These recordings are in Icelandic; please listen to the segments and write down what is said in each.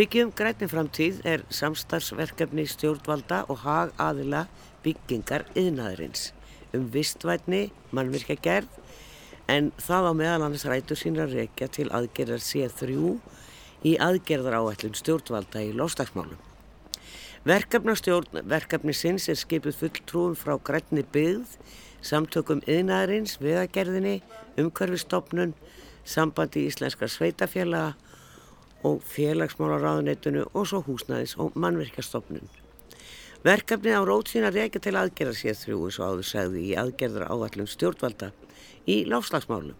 Byggjum grænni framtíð er samstarfsverkefni stjórnvalda og hag aðila byggingar yðnaðurins um vistvætni, mannvirkja gerð en það á meðal annars rætur sína reykja til aðgerðar C3 í aðgerðar áætlun stjórnvalda í lofslagsmálum. Verkefnastjórn verkefnisins er skipuð fulltrúum frá grænni byggð, samtökum yðnaðarins, viðagerðinni, umhverfistofnun, sambandi íslenskar sveitafélaga og félagsmálaráðunetunu og svo húsnæðis og mannverkastofnun. Verkefnið á rót sína reykja til aðgerðar sér þrjú eins og áður segði í aðgerðar áallum stjórnvalda í láfslagsmálum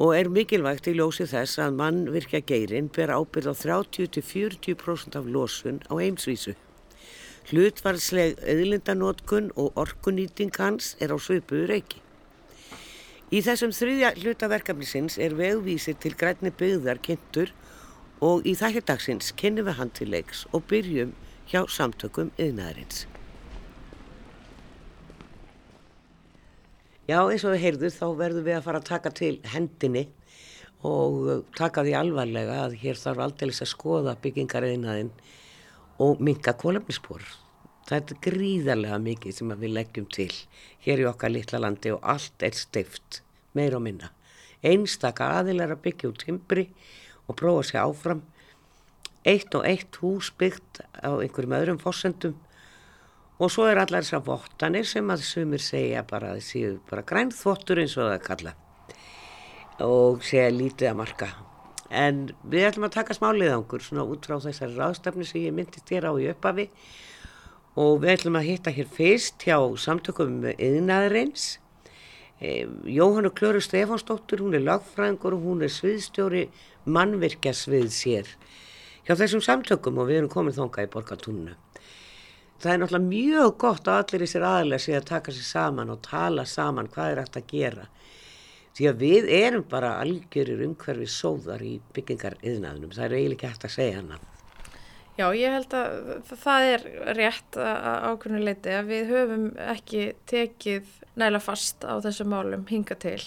og er mikilvægt í ljósi þess að mannvirkja geirin ber ábyrð á 30-40% af losun á heimsvísu. Hlutvarsleg auðlindanótkun og orkunýting hans er á svipuðu reiki. Í þessum þriðja hlutaverkefnisins er vegvísir til grænni byggðar kynntur og í þættidagsins kynnum við hann til leiks og byrjum hjá samtökum yðnaðarins. Já, eins og við heyrðum þá verðum við að fara að taka til hendinni og uh, taka því alvarlega að hér þarf aldrei að skoða byggingariðnaðin og minka kólefnisspor. Það er gríðarlega mikið sem við leggjum til hér í okkar litla landi og allt er stift, meir og minna. Einstaka aðilar að byggja út timbri og prófa að segja áfram. Eitt og eitt hús byggt á einhverjum öðrum fósendum og svo er allar þessar vottanir sem að sumir segja bara að séu bara grænþvottur eins og það kalla og segja lítið að marka. En við ætlum að taka smáliðangur svona út frá þessari ráðstafni sem ég myndist hér á í uppafi og við ætlum að hitta hér fyrst hjá samtökum yðnaðurins e, Jóhannu Klöru Stefánsdóttur hún er lagfræðingur og hún er sviðstjóri mannvirkja svið sér hjá þessum samtökum og við erum komin þonga í borgatúnnu það er náttúrulega mjög gott að allir þessir aðlega sé að taka sér saman og tala saman hvað er hægt að gera. Því að við erum bara algjörir umhverfið sóðar í byggingar yðnaðunum, það er eiginlega ekki hægt að segja hana Já, ég held að það er rétt ákveðnuleiti að við höfum ekki tekið næla fast á þessu málum hinga til.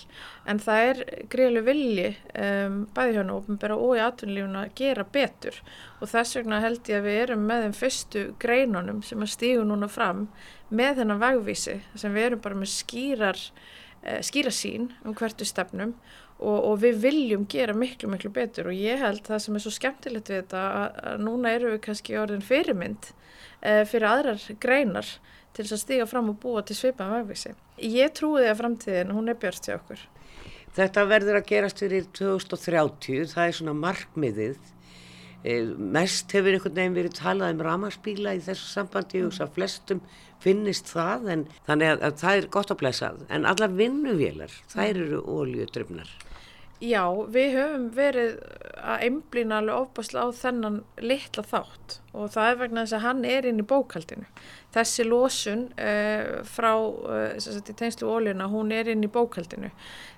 En það er greiðlega vilji um, bæði hjá náttúrulega og í atvinnulífuna að gera betur. Og þess vegna held ég að við erum með þeim fyrstu greinunum sem að stígu núna fram með þennan vegvísi sem við erum bara með skýrar, uh, skýra sín um hvertu stefnum og, og við viljum gera miklu miklu betur og ég held það sem er svo skemmtilegt við þetta að, að núna eru við kannski orðin fyrirmynd uh, fyrir aðrar greinar til þess að stiga fram og búa til svipaðan vegvísi. Ég trúi að framtíðin, hún er björst hjá okkur. Þetta verður að gerast fyrir 2030, það er svona markmiðið. Eh, mest hefur einhvern veginn verið talað um ramarspíla í þessu sambandi og þess að flestum finnist það en þannig að, að það er gott að blessað en alla vinnuvélar, þær eru óljudröfnar. Já, við höfum verið að einblýna alveg ofbásla á þennan litla þátt og það er vegna þess að hann er inn í bókaldinu. Þessi lósun uh, frá uh, tegnslu óljuna, hún er inn í bókaldinu.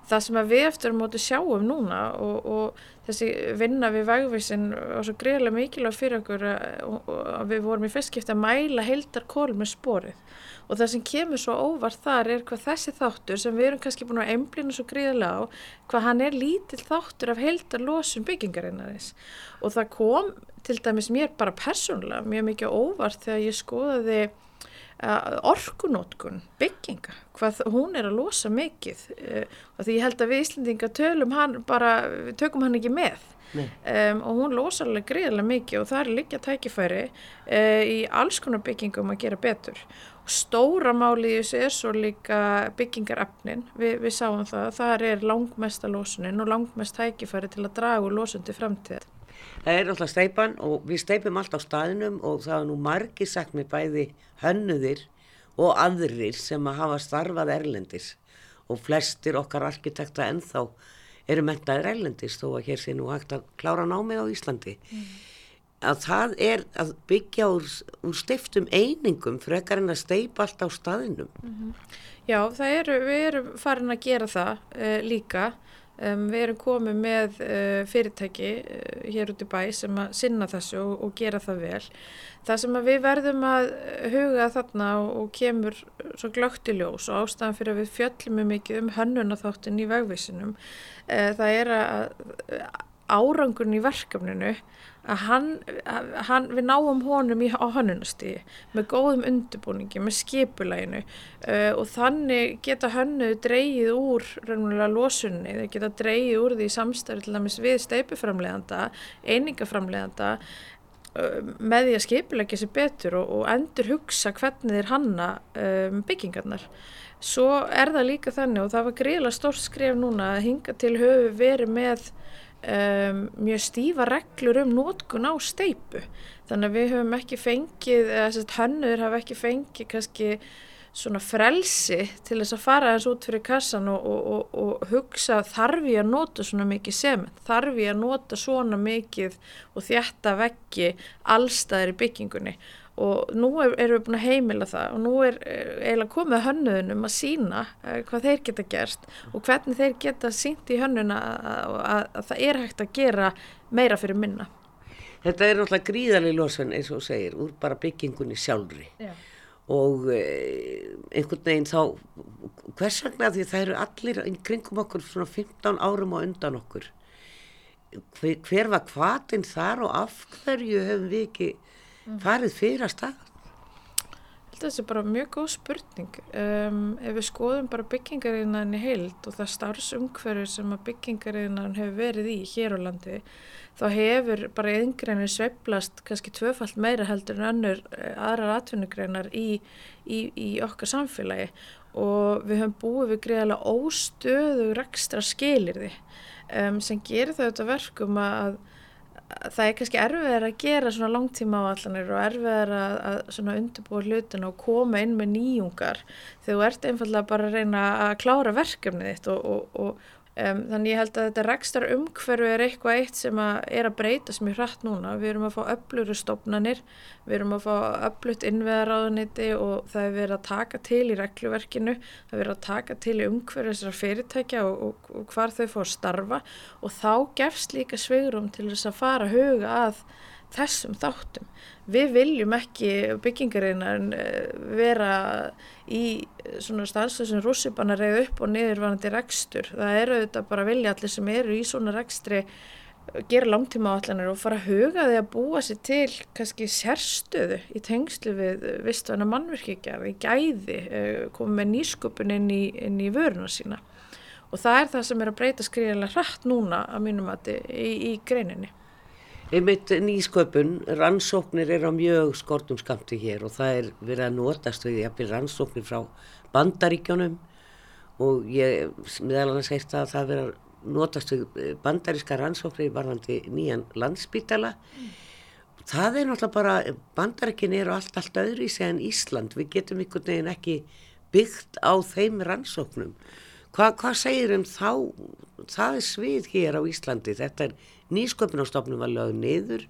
Það sem við eftir móti sjáum núna og, og þessi vinna við vegvísin var svo greiðilega mikilvæg fyrir okkur að við vorum í fyrstskipti að mæla heildar kól með sporið og það sem kemur svo óvart þar er hvað þessi þáttur sem við erum kannski búin að emblina svo gríðilega á hvað hann er lítill þáttur af heldar losun byggingarinnaris og það kom til dæmis mér bara persónulega mjög mikið óvart þegar ég skoðaði uh, orkunótkun bygginga, hvað hún er að losa mikið uh, og því ég held að við Íslandinga tölum hann bara, tökum hann ekki með. Um, og hún losa alveg greiðilega mikið og það er líka tækifæri uh, í alls konar byggingum að gera betur Stóra máli í þessu er svo líka byggingarefnin, Vi, við sáum það, það er langmesta lósunin og langmest hækifæri til að draga úr lósundi framtíð. Það er alltaf steipan og við steipum alltaf á staðinum og það er nú margi sagt með bæði hönnuðir og aðrir sem að hafa starfað erlendis og flestir okkar arkitekta ennþá eru mentaðir erlendis þó að hér sé nú hægt að klára námið á Íslandi. Mm að það er að byggja úr, úr stiftum einingum frekar en að steipa allt á staðinum. Mm -hmm. Já, eru, við erum farin að gera það uh, líka. Um, við erum komið með uh, fyrirtæki uh, hér út í bæ sem að sinna þessu og, og gera það vel. Það sem við verðum að huga þarna og, og kemur svo glögt í ljós og ástæðan fyrir að við fjöllum mikið um hönnuna þáttin í vegvísinum, það er að árangurinn í verkefninu að hann, hann við náum honum í, á hönnunastíði með góðum undirbúningi, með skipulæginu uh, og þannig geta hönnu dreyið úr raunverulega losunni, þeir geta dreyið úr því samstæður til dæmis við steipuframleganda, einingaframleganda uh, með því að skipulækja sér betur og, og endur hugsa hvernig þeir hanna um, byggingarnar. Svo er það líka þannig og það var greiðilega stórt skrif núna að hinga til höfu verið með um, mjög stífa reglur um nótkun á steipu þannig að við höfum ekki fengið hönnur hafa ekki fengið kannski svona frelsi til þess að fara þess út fyrir kassan og, og, og, og hugsa þarf ég að nota svona mikið sement, þarf ég að nota svona mikið og þjætta veggi allstaðir í byggingunni og nú er, erum við búin að heimila það og nú er eiginlega komið hönnuðunum að sína uh, hvað þeir geta gerst og hvernig þeir geta sínt í hönnuna að, að, að það er hægt að gera meira fyrir minna. Þetta er náttúrulega gríðarlega losun eins og segir úr bara byggingunni sjálfri Já. og eh, einhvern veginn þá hvers vegna því það eru allir kringum okkur svona 15 árum og undan okkur hver, hver var hvatinn þar og af hverju hefum við ekki farið fyrir að stað? Þetta er bara mjög góð spurning. Um, ef við skoðum bara byggingariðinan í heild og það starfsumhverju sem að byggingariðinan hefur verið í hér á landi, þá hefur bara yngreinu sveiblast kannski tvöfalt meira heldur en önnur eh, aðrar atvinnugreinar í, í, í okkar samfélagi og við höfum búið við greiðalega óstöðu rekstra skilirði um, sem gerir þetta verkum að það er kannski erfiðar að gera svona langtíma áallanir og erfiðar að, að svona undirbúa hlutin og koma inn með nýjungar þegar þú ert einfallega bara að reyna að klára verkefnið þitt og, og, og Um, þannig ég held að þetta rekstar umhverfu er eitthvað eitt sem að er að breytast mjög hratt núna. Við erum að fá öfluru stopnanir, við erum að fá öflut innveðaráðuniti og það er verið að taka til í regluverkinu, það er verið að taka til í umhverfu þessar fyrirtækja og, og, og hvar þau fór að starfa og þá gefst líka sveigurum til þess að fara að huga að þessum þáttum. Við viljum ekki byggingarinnar eh, vera í svona staðstöð sem rússipanna reyð upp og niðurvanandi rekstur. Það eru auðvitað bara vilja allir sem eru í svona rekstri gera langtíma áallanir og fara að huga því að búa sér til kannski sérstöðu í tengslu við vistvæna mannverkíkjar, í gæði, eh, komið með nýsköpun inn í, í vöruna sína. Og það er það sem er að breyta skriðilega hratt núna að mínum að þið í, í greininni einmitt nýsköpun, rannsóknir er á mjög skortum skamti hér og það er verið að notast við jafnvel rannsóknir frá bandaríkjónum og ég meðal annars heirt að það verið að notast við bandaríska rannsóknir varðandi nýjan landsbítala mm. það er náttúrulega bara bandaríkin eru allt, allt öðru í sig en Ísland. Við getum einhvern veginn ekki byggt á þeim rannsóknum. Hva, hvað segir um þá það er svið hér á Íslandi? Þetta er nýsköpunarstofnum var lögð niður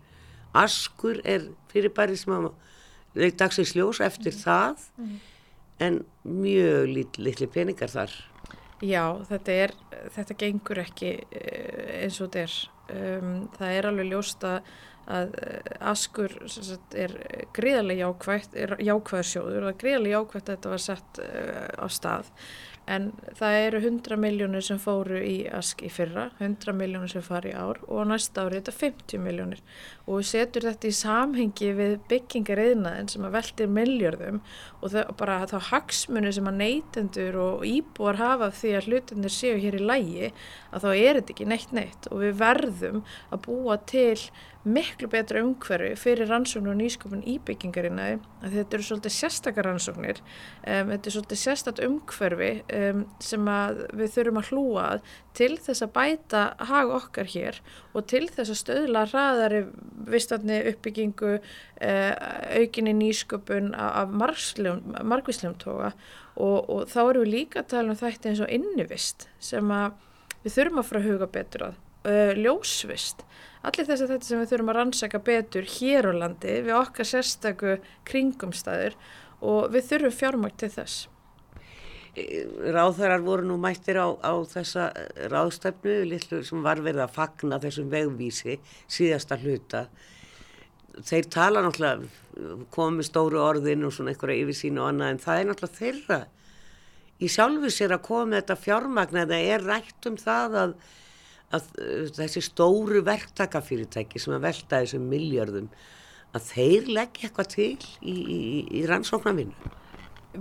askur er fyrirbæri sem að leik dagsins ljós eftir mm. það mm. en mjög lit, litli peningar þar Já, þetta er þetta gengur ekki eh, eins og þetta er um, það er alveg ljósta að eh, askur sagt, er gríðarlega jákvægt er jákvæðarsjóður og það er gríðarlega jákvægt að þetta var sett uh, á stað en það eru 100 miljónir sem fóru í ask í fyrra, 100 miljónir sem fari í ár og næsta ári þetta 50 miljónir og setjum þetta í samhengi við byggingar eðnaðin sem að veltir miljörðum og það, bara þá hagsmunni sem að neytendur og íbúar hafa því að hlutinir séu hér í lægi að þá er þetta ekki neitt neitt. Og við verðum að búa til miklu betra umhverfi fyrir rannsóknur og nýsköpun í byggingarinnaði að þetta eru svolítið sérstakar rannsóknir. Um, þetta er svolítið sérstak umhverfi um, sem við þurfum að hlúa til þess að bæta hag okkar hér og til þess að stöðla hraðari vistandi uppbyggingu uh, aukinni nýsköpun af margvíslegum toga. Og, og þá eru við líka að tala um þetta eins og innivist sem við þurfum að fara að huga betur að. Uh, ljósvist. Allir þess að þetta sem við þurfum að rannsaka betur hér á landi við okkar sérstaku kringumstæður og við þurfum fjármægt til þess. Ráðhverjar voru nú mættir á, á þessa ráðstæfnu litlu sem var verið að fagna þessum vegvísi síðasta hluta. Þeir tala náttúrulega komið stóru orðin og svona einhverja yfir sín og annað en það er náttúrulega þeirra í sjálfu sér að koma þetta fjármagn eða er rætt um það að að uh, þessi stóru verktakafyrirtæki sem að velta þessum miljardum að þeir leggja eitthvað til í, í, í rannsóknarvinu?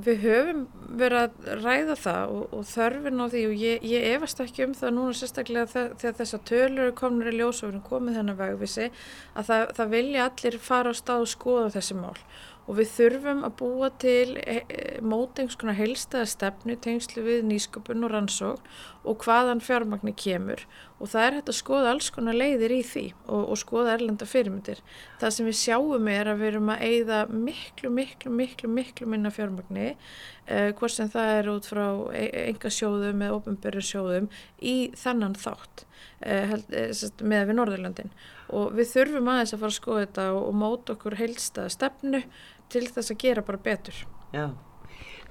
Við höfum verið að ræða það og, og þörfin á því og ég, ég efast ekki um það núna sérstaklega þegar þess að tölur komnir í ljósofnum komið þennan vegvísi að það, það vilja allir fara á stað og skoða þessi mál og við þurfum að búa til e, e, mótengskona heilstæða stefnu tengslu við nýsköpun og rannsókn og hvaðan fjármagnir kemur og það er hægt að skoða alls konar leiðir í því og, og skoða erlenda fyrirmyndir. Það sem við sjáum er að við erum að eigða miklu, miklu, miklu, miklu minna fjármagni eh, hvort sem það er út frá enga sjóðum eða ofnbjörður sjóðum í þannan þátt eh, eh, með við Norðurlandin og við þurfum aðeins að fara að skoða þetta og, og móta okkur heilsta stefnu til þess að gera bara betur. Já,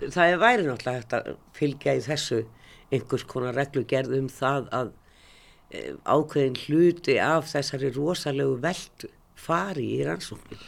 það er væri náttúrulega hægt að fylgja í þessu einhvers konar reglugerð um það að e, ákveðin hluti af þessari rosalegu veldu fari í rannsóknum.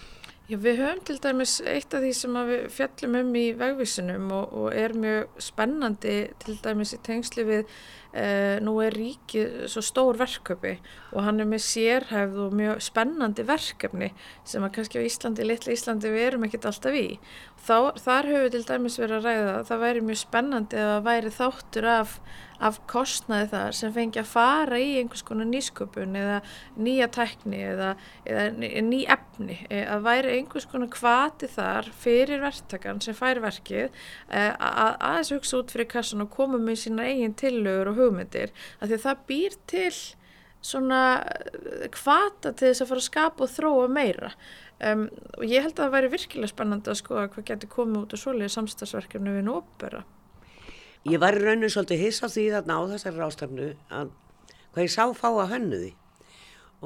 Já, við höfum til dæmis eitt af því sem við fjallum um í vegvísunum og, og er mjög spennandi til dæmis í tengsli við Uh, nú er ríkið svo stór verkefni og hann er með sérhæfð og mjög spennandi verkefni sem að kannski á Íslandi, litla Íslandi við erum ekkert alltaf í. Þá, þar höfum við til dæmis verið að ræða að það væri mjög spennandi að það væri þáttur af af kostnaði þar sem fengi að fara í einhvers konar nýsköpun eða nýja tækni eða, eða ný efni e, að væri einhvers konar kvati þar fyrir verktakann sem fær verkið e, að aðeins hugsa út fyrir kassan og koma með sína eigin tillögur og hugmyndir að því að það býr til svona kvata til þess að fara að skapa og þróa meira. Um, og ég held að það væri virkilega spennandi að skoða hvað getur komið út og svoleiði samstagsverkefni við nópera Ég var í rauninu svolítið hissa því þarna á þessari rástafnu að hvað ég sá fá að hönnuði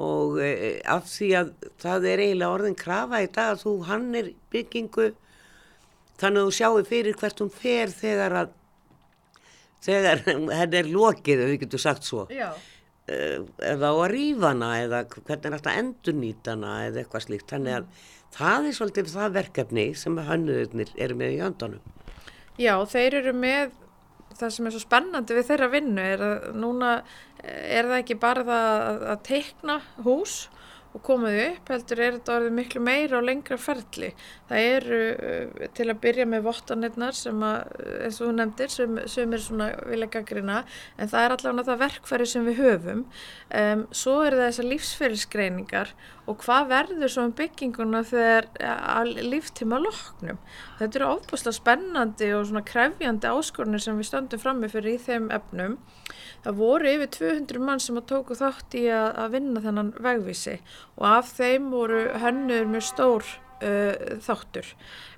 og e, af því að það er eiginlega orðin krafa í dag að þú hannir byggingu þannig að þú sjáu fyrir hvert hún fer þegar að þegar henn er lokið, ef við getum sagt svo. Já. eða á að rífa hana eða hvernig er þetta endurnýta hana eða eitthvað slíkt. Þannig að það er svolítið það verkefni sem hönnuðurnir eru með í öndunum Já, þeir eru með það sem er svo spennandi við þeirra vinnu er að núna er það ekki bara það að, að teikna hús og komaðu upp, heldur er þetta orðið miklu meira og lengra ferli. Það eru uh, til að byrja með vottanirnar sem að, eins og þú nefndir, sem, sem er svona vilja gaggrina, en það er allavega það verkfæri sem við höfum. Um, svo eru það þessar lífsfélagsgreiningar og hvað verður svo um bygginguna þegar líftíma loknum. Þetta eru óbúslega spennandi og svona krefjandi áskorunir sem við stöndum frammi fyrir í þeim efnum. Það voru yfir 200 mann sem að tóku þátt í að, að vinna þennan vegvísi og af þeim voru hönnur mjög stór uh, þáttur.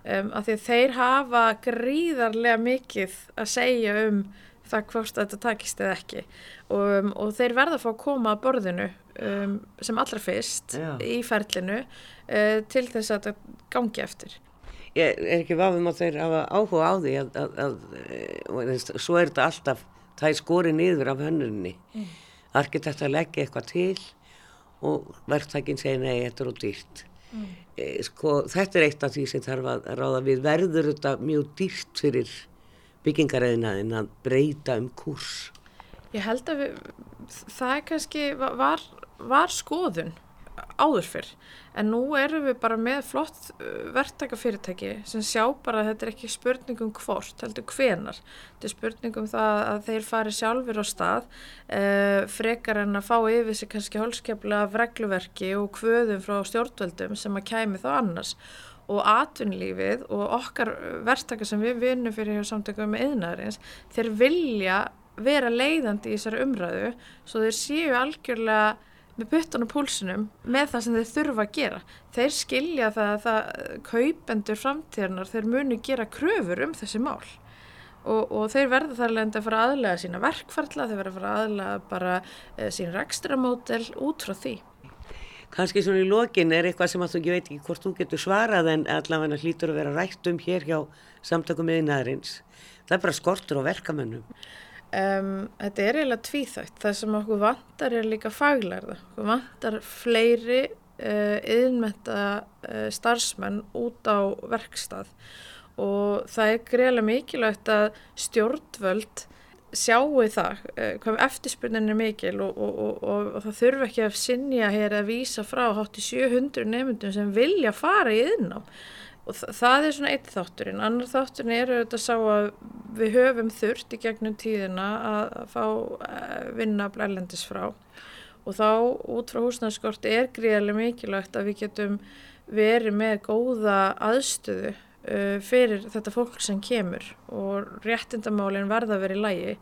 Um, af því að þeir hafa gríðarlega mikið að segja um það hvort þetta takist eða ekki. Og, um, og þeir verða að fá að koma að borðinu um, sem allra fyrst Já. í ferlinu uh, til þess að þetta gangi eftir Ég er ekki vafum að þeir hafa áhuga á því að, að, að, að eh, svo er þetta alltaf það er skorið niður af hönnunni mm. arkitekta leggja eitthvað til og verktækinn segir nei, þetta er úr dýrt mm. e, sko, þetta er eitt af því sem þarf að ráða við verður þetta mjög dýrt fyrir byggingaræðinaðin að breyta um kurs Ég held að við, það kannski var, var skoðun áður fyrr en nú erum við bara með flott uh, verktakafyrirtæki sem sjá bara að þetta er ekki spurningum hvort, heldur hvenar þetta er spurningum það að þeir fari sjálfur á stað uh, frekar en að fá yfir sig kannski hólskefla af regluverki og hvöðum frá stjórnvöldum sem að kæmi þá annars. Og atvinnlífið og okkar verktakar sem við vinnum fyrir hjá samtökum með yðnarins, þeir vilja vera leiðandi í þessari umræðu svo þeir séu algjörlega með puttan og púlsunum með það sem þeir þurfa að gera. Þeir skilja það að kaupendur framtíðarnar, þeir muni gera kröfur um þessi mál og, og þeir verða þar leðandi að fara aðlega sína verkfarla, þeir verða að fara aðlega bara e, sín rekstramódel út frá því. Kanski svona í lokin er eitthvað sem þú ekki veit ekki hvort þú getur svarað en allavega hlýtur að vera rætt um hér hjá samtökum meðinæðarins. Það er bara skortur á verkamönnum. Um, þetta er eiginlega tvíþægt. Það sem okkur vantar er líka faglærða. Okkur vantar fleiri uh, yðnmetta uh, starfsmenn út á verkstað og það er greiðlega mikilvægt að stjórnvöld sjáu það uh, hvað eftirspurnin er mikil og, og, og, og það þurfa ekki að sinja hér að vísa frá hátti 700 nefndum sem vilja fara í yðnám og það, það er svona eitt þátturinn. Annar þátturinn er auðvitað að sá að við höfum þurft í gegnum tíðina að, fá uh, vinna blælendis frá. Og þá út frá húsnæðskort er gríðarlega mikilvægt að við getum verið með góða aðstöðu uh, fyrir þetta fólk sem kemur. Og réttindamálinn verða að vera í lægi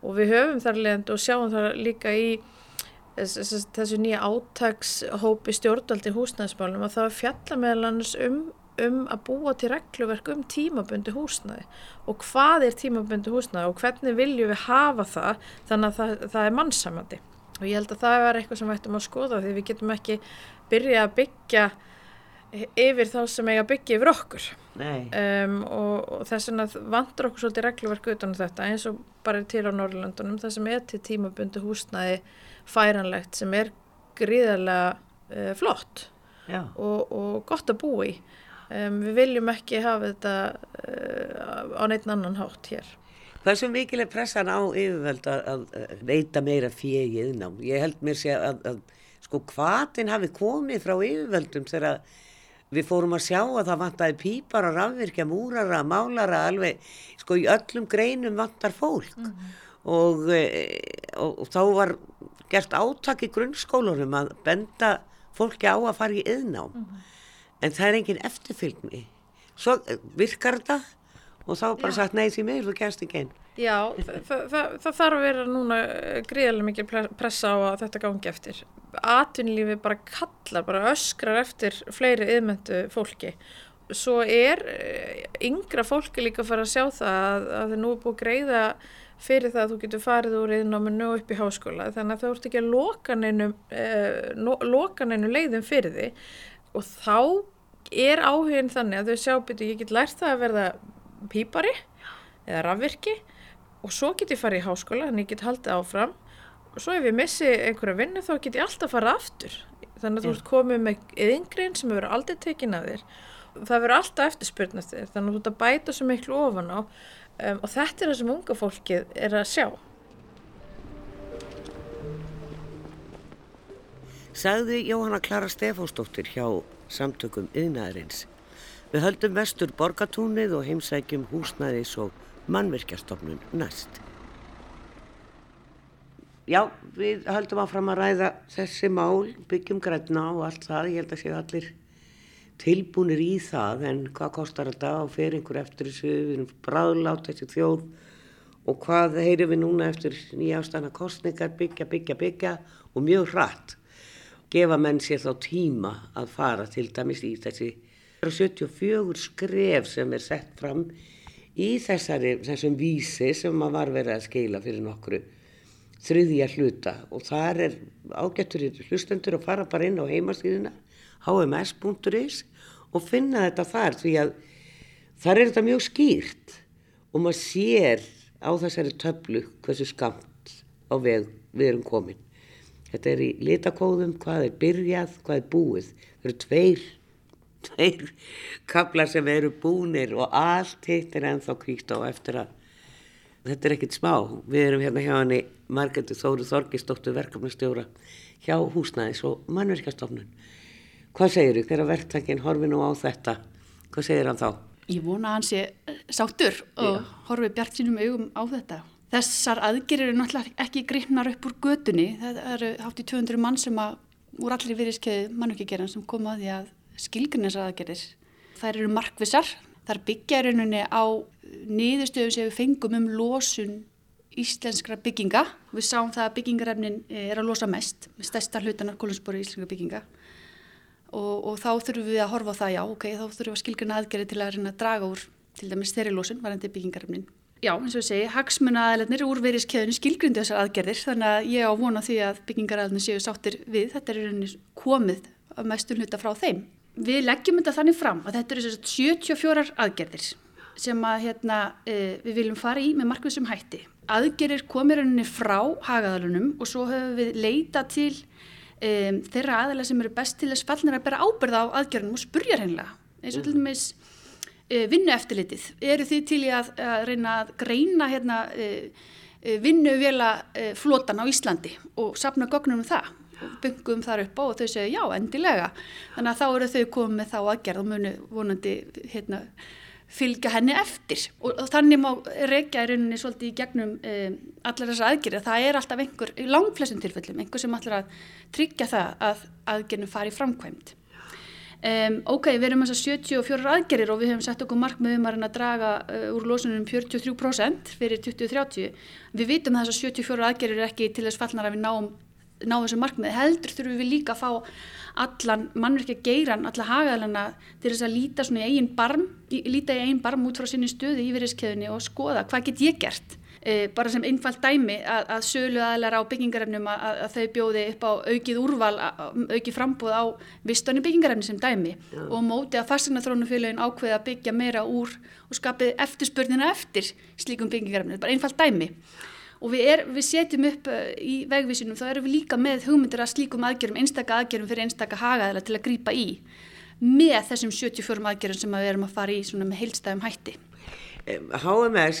og við höfum þar leðend og sjáum það líka í þessu nýja átagshópi stjórnaldi húsnæðismálum að það fjalla meðlannus um, um að búa til regluverk um tímabundi húsnæði. Og hvað er tímabundi húsnæði og hvernig viljum við hafa það þannig að það, það er mannsamandi og ég held að það er eitthvað sem við ættum að skoða því við getum ekki byrja að byggja yfir þá sem eiga byggja yfir okkur. Um, og, og þess vegna vandur okkur svolítið regluverk utan um þetta eins og bara til á Norrlandunum það sem er til tímabundi húsnaði færanlegt sem er gríðarlega uh, flott og, og gott að búa í um, við viljum ekki hafa þetta uh, á neitt annan hátt hér Hvað er svo mikileg pressan á yfirvöld að reyta meira fjegið ná? Ég held mér sé að, að sko hvaðin hafi komið frá yfirvöldum þegar við fórum að sjá að það vantaði pípara, rafvirkja, múrara, málara, alveg, sko í öllum greinum vantar fólk mm -hmm. og, e, og, og þá var gert átak í grunnskólunum að benda fólki á að fara í yðnám, mm -hmm. En það er engin eftirfylgni. Svo e, virkar þetta og þá bara Já. sagt nei því mig, þú gerst ekki einn. Já, það þarf að vera núna gríðarlega mikið pressa á að þetta gangi eftir atvinnlífi bara kallar, bara öskrar eftir fleiri yðmyndu fólki svo er eh, yngra fólki líka að fara að sjá það að, að það nú er búið að greiða fyrir það að þú getur farið úr yðnáminu upp í háskóla þannig að það vart ekki að loka neinu, eh, loka neinu leiðin fyrir því og þá er áhugin þannig að þau sjá byrju ég get lært það að verða pípari eða rafvirki. Og svo get ég farið í háskóla þannig ég get haldið áfram. Svo ef ég missi einhverja vinnu þá get ég alltaf fara aftur. Þannig að þú ert komið með yngrein sem hefur aldrei tekin að þér. Það verður alltaf eftirspyrnast þér þannig að þú ert að bæta svo miklu ofan á. Um, og þetta er það sem unga fólkið er að sjá Sagði Jóhanna Klara Stefánsdóttir hjá samtökum yðnaðarins Við höldum vestur borgatúnið og heimsækjum húsnæðis og mannverkjastofnun næst. Já, við höldum áfram að ræða þessi mál, byggjum græna og allt það. Ég held að séu allir tilbúinir í það en hvað kostar þetta og fer einhver eftir þessu, við erum bráðlátt þessi þjóð. Og hvað heyrum við núna eftir nýjástana kostningar, byggja, byggja, byggja? Og mjög hratt. Gefa menn sér þá tíma að fara til dæmis í þessi 74 skref sem er sett fram í þessari, þessum vísi sem maður var verið að skeila fyrir nokkru þriðja hluta og þar er ágættur í hlustendur að fara bara inn á heimastíðina hms.is og finna þetta þar því að þar er þetta mjög skýrt og maður sér á þessari töflu hversu skamt á veg við erum komin. Þetta er í litakóðum, hvað er byrjað, hvað er búið. Það eru tveir, tveir kaplar sem eru búnir og allt hitt er ennþá kvíkt á eftir að þetta er ekkit smá. Við erum hérna hjá henni Margetur Þóru Þorgistóttur verkefnastjóra hjá húsnæðis og mannverkastofnun. Hvað segir þú þegar verktakinn horfi nú á þetta? Hvað segir hann þá? Ég vona að hann sé sáttur og Já. horfi bjart sínum augum á þetta. Þessar aðgerir eru náttúrulega ekki gripnar upp úr gödunni. Það eru hátt í 200 mann sem að úr allir viðriskeiði mannverkigeran sem koma að því að skilgjörnins aðgerir. Það eru markvisar. Það er byggjarunni á niðurstöðum sem við fengum um losun íslenskra bygginga. Við sáum það að byggingarefnin eh, er að losa mest, með stærsta hlutanar kolunsbóri íslenska bygginga og, og þá þurfum við að horfa á það, já, ok, þá þurfum við að skilgjana aðgerði til að að draga úr til dæmis þeirri losun, varandi byggingarefnin. Já, eins og ég segi, hagsmuna aðeirnir úr veriðskeiðinu skilgrindi þessar aðgerðir, þannig að ég á vona því að byggingaræðinu séu sáttir við, þetta er rauninni komið að mestur hluta frá þeim. Við leggjum þetta þannig fram að þetta eru 74 aðgerðir sem að, hérna, e, við viljum fara í með markvið sem hætti aðgerir komir henni frá hagaðalunum og svo höfum við leita til um, þeirra aðalega sem eru best til þess fallnir að bera ábyrða á aðgerðunum og spurja hennilega eins og til mm. dæmis vinnu eftirlitið eru þið til í að, að reyna að greina hérna, uh, uh, vinnu vela flotan á Íslandi og sapna gögnum um það og byggum þar upp á og þau segja já endilega. Þannig að þá eru þau komið með þá aðgerð og munu vonandi hérna, fylgja henni eftir. Og, þannig má reykja í rauninni svolítið í gegnum um, allar þessar aðgerðir. Það er alltaf einhver, í langflestum tilfellum einhver sem allar að tryggja það að aðgerðinu fari framkvæmt Um, ok, við erum þess að 74 aðgerir og við hefum sett okkur markmiðum að draga uh, úr losunum 43% fyrir 2030. Við vitum að þess að 74 aðgerir er ekki til þess fallnar að við náum, náum þessu markmiði. Heldur þurfum við líka að fá allan mannverkja geiran, alla hagaðalana til þess að líta í í, eigin barm út frá sinni stöðu í veriðskeðunni og skoða hvað get ég gert. E, bara sem einfalt dæmi að, að sölu aðlar á byggingarefnum að, að þau bjóði upp á aukið úrval, aukið frambúð á vistunni byggingarefni sem dæmi Já. og móti að fastegnarþrónufélagin ákveði að byggja meira úr og skapið eftirspurnina eftir slíkum byggingarefni, bara einfalt dæmi. Og við, er, við setjum upp í vegvísinum, þá erum við líka með hugmyndir að slíkum aðgjörum, einstaka aðgjörum fyrir einstaka hagaðila til að grýpa í með þessum 74 aðgjörum sem við erum að fara í með heilstæðum hætti HMS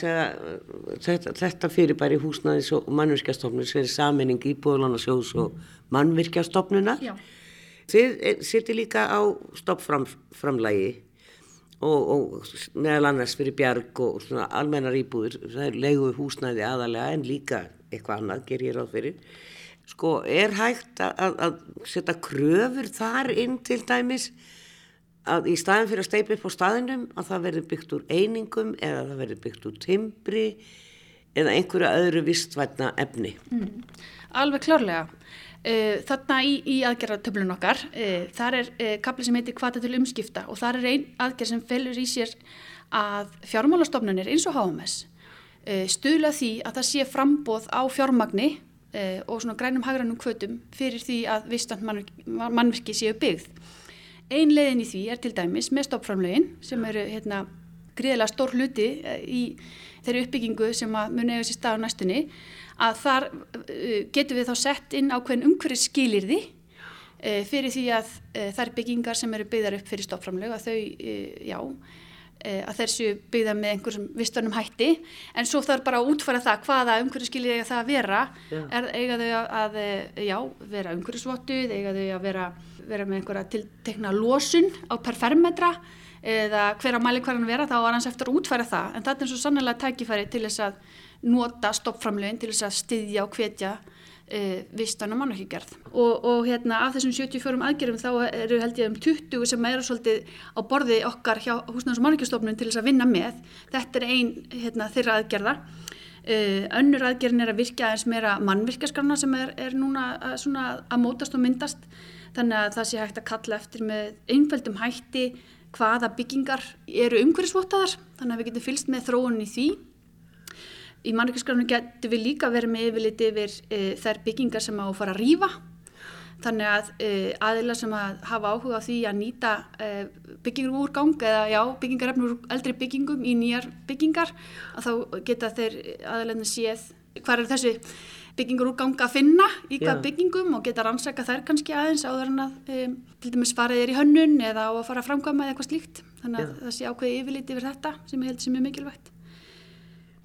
þetta, þetta fyrir bara í húsnæðis og mannvirkjastofnun sem er saminning í bóðlanasjós og mannvirkjastofnuna þið eh, sittir líka á stoppframlægi og, og meðal annars fyrir bjarg og svona almennar íbúður það er leiðu húsnæði aðalega en líka eitthvað annað ger ég ráð fyrir. Sko er hægt að, að, að setja kröfur þar inn til dæmis að í staðin fyrir að steipa upp á staðinum að það verður byggt úr einingum eða það verður byggt úr timbri eða einhverju öðru vistvætna efni. Mm. Alveg klárlega. Uh, þarna í, í aðgerðartöflun okkar, uh, þar er uh, kapli sem heitir kvata til umskipta og þar er einn aðgerð sem felur í sér að fjármálastofnunir eins og HMS stuðla því að það sé frambóð á fjármagni og svona grænum hagrannum kvötum fyrir því að vistant mannverki séu byggð. Ein leiðin í því er til dæmis með stoppframlegin sem eru hérna, gríðilega stór hluti eh, í þeirri uppbyggingu sem muni eiga sér stað á næstunni að þar uh, getum við þá sett inn ákveðin umhverfið skilirði uh, fyrir því að þær byggingar sem eru byggðar upp fyrir stoppframleg að þau, já, að þessu byggða með einhversum vistunum hætti en svo þarf bara að útfæra það hvaða umhverfið skilirði eiga það að vera yeah. er, eiga þau að, já, vera umhverfisvottuð, eiga þau að vera vera með einhverja tiltekna losun á per fermetra eða hver að mæli hverjan vera þá var hans eftir að útfæra það. En þetta er svo sannlega tækifæri til þess að nota stoppframlegin til þess að styðja og hvetja e, vistan og mannverkigerð og, og hérna af þessum 74 aðgerðum þá eru held ég um 20 sem eru svolítið á borði okkar hjá húsnæðs og mannverkistofnun til þess að vinna með. Þetta er ein hérna, þeirra aðgerða. Uh, önnur aðgerðin er að virka eins meira mannvirkjaskrana sem er, er núna að, að mótast og myndast þannig að það sé hægt að kalla eftir með einföldum hætti hvaða byggingar eru umhverfisvottaðar. Þannig að við getum fylst með þróunin í því. Í mannvíkaskrafnu getum við líka verið með yfirlit yfir e, þær byggingar sem á að fara að rýfa þannig að e, aðila sem að hafa áhuga á því að nýta e, byggingur úr gang eða já, byggingarefnur eldri byggingum í nýjar byggingar að þá geta þeir aðilegna séð hvað er þessi byggingur úr ganga að finna í hvað byggingum og geta rannsaka þær kannski aðeins áður en að um, til dæmis farið er í hönnun eða á að fara að framkvæma eða eitthvað slíkt. Þannig að Já. það sé ákveði yfirliti yfir þetta sem ég held sem er mikilvægt.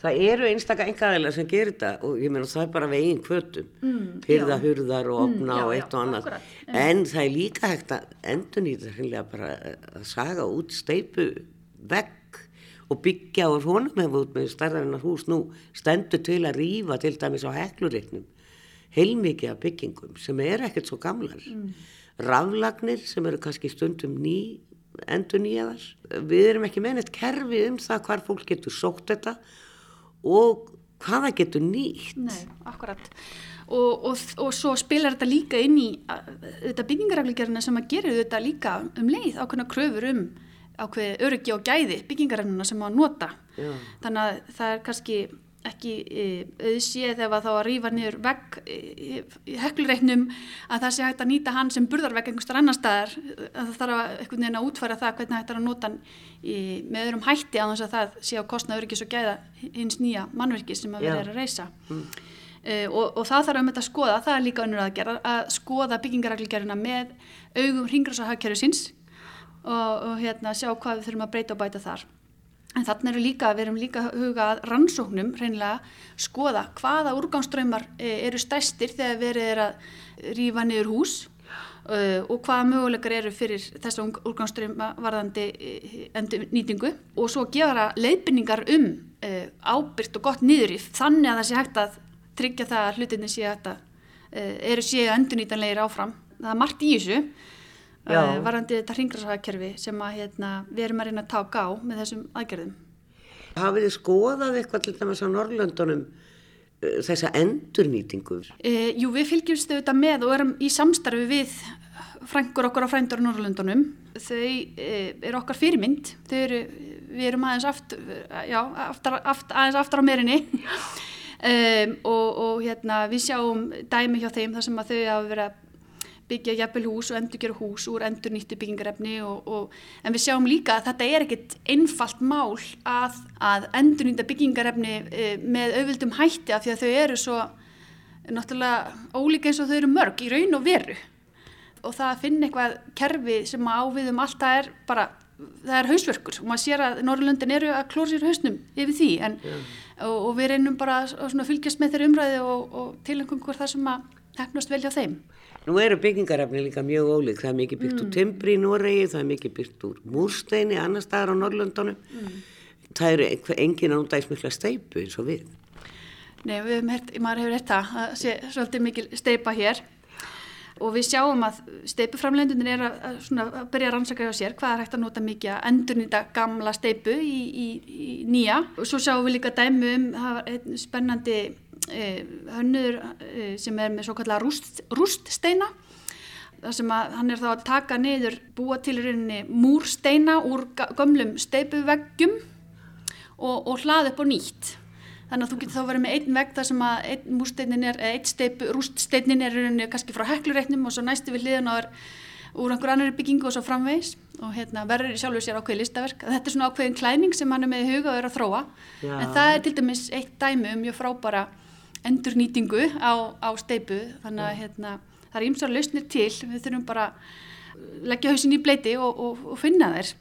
Það eru einstakka engaðilega sem gerir þetta og ég meina það er bara veginn kvötum mm, hyrða, hurðar og opna mm, og eitt já, og annað. akkurat, en það er líka hægt að endur nýta bara að saga út steipu vegg og byggja honum hefur út með starðarinnar hús nú stendur til að rýfa til dæmis á heklurreiknum heilmikið af byggingum sem er ekkert svo gamlar. Mm. raflagnir sem eru kannski stundum ný endur nýjaðar við erum ekki með neitt kerfi um það hvar fólk getur sótt þetta og hvaða getur nýtt. Nei, akkurat. Og, og, og svo spilar þetta líka inn í þetta byggingarafleikjarina sem að gera þetta líka um leið ákveðna kröfur um ákveði öryggi og gæði byggingarefnuna sem að nota. Já. þannig að það er kannski ekki e, auðsið ef að þá að rýfa niður vegg e, í heklureiknum að það sé hægt að nýta hann sem burðarvegg einhverstar annar staðar. Að það þarf að einhvern veginn að útfæra það hvernig hægt er að nota hann í, með öðrum hætti á þess að það sé á kostna öryggis og gæða hins nýja mannverki sem að vera að reysa mm. Uh, og, og það þarf um þetta að skoða, það er líka önnur að gera að skoða byggingaræklingarina með augum hringrasa hagkerfisins og, og hérna sjá hvað við þurfum að breyta og bæta þar En þannig eru líka, við erum líka hugað rannsóknum, reynilega, skoða hvaða úrgangsströymar eh, eru stæstir þegar verið er að rýfa niður hús uh, og hvaða möguleikar eru fyrir þessa úrgangsströyma varðandi endur nýtingu og svo gefa leifinningar um ábyrgt og gott niðurif þannig að það sé hægt að tryggja það að hlutinni sé að eru séu endurnýtanlegir áfram. Það er margt í þessu uh, varandi þetta hringrarsagakerfi sem að, hérna, við erum að reyna að taka á með þessum aðgerðum. Hafið þið skoðað eitthvað til dæmis á Norrlöndunum uh, þessa endurnýtingu? Uh, jú, við fylgjumst auðvitað með og erum í samstarfi við frængur okkur á frændur á Norrlöndunum. Þau eru okkar fyrirmynd, þau eru, við erum aðeins aftur, já, aftar, aftar, aðeins aftar á merinni. Um, og, og hérna, við sjáum dæmi hjá þeim þar sem að þau hafa verið að byggja jafnvel hús og endur gera hús úr endur nýttu byggingarefni og, og, en við sjáum líka að þetta er ekkit einfalt mál að, að endur nýtta byggingarefni e, með auðvöldum hætti af því að þau eru svo náttúrulega ólíka eins og þau eru mörg í raun og veru og það að finna eitthvað kerfi sem áviðum allt það er bara, það er hausverkur og maður sér að Norrlöndin eru að klóra sér hausnum yfir því en, yeah. og, og við reynum bara að fylgjast með þeirri umræði og tilengum hver það sem að hefnast vel hjá þeim. Nú eru byggingarefni líka mjög ólík, það er mikið byggt mm. úr timbri í Noregi, það er mikið byggt úr múrsteini, annar staðar á Norrlöndunum. Mm. Það eru engin ándagsmikla steipu eins og við. Nei, við hefum hert, maður hefur hert það, það sé svolítið mikil steipa hér og við sjáum að steipuframlendunir er að, að, að byrja að rannsaka hjá sér hvað er hægt að nota mikið að endurnýta gamla steipu í, í, í nýja og svo sjáum við líka dæmu um það var einn spennandi hönnur eh, sem er með svo kallar rúst, rúststeina þar sem að hann er þá að taka niður búa til rauninni múrsteina úr gömlum steipuveggjum og, og hlaða upp á nýtt. Þannig að þú getur þá verið með einn vegg þar sem að einn múrsteinin er, einn steipu, rúststeinin er rauninni kannski frá heklureitnum og svo næstu við hliðan á er úr einhver annar byggingu og svo framvegs og hérna, verður sjálfur sér ákveði listaverk. Þetta er svona ákveðin klæning sem hann er með í huga og er að þróa. Já. en það er til dæmis eitt dæmi um mjög frábara endurnýtingu á, á steipu þannig að hérna, það er ímsar lausnir til. Við þurfum bara leggja hausin í bleiti og, og, og finna þær.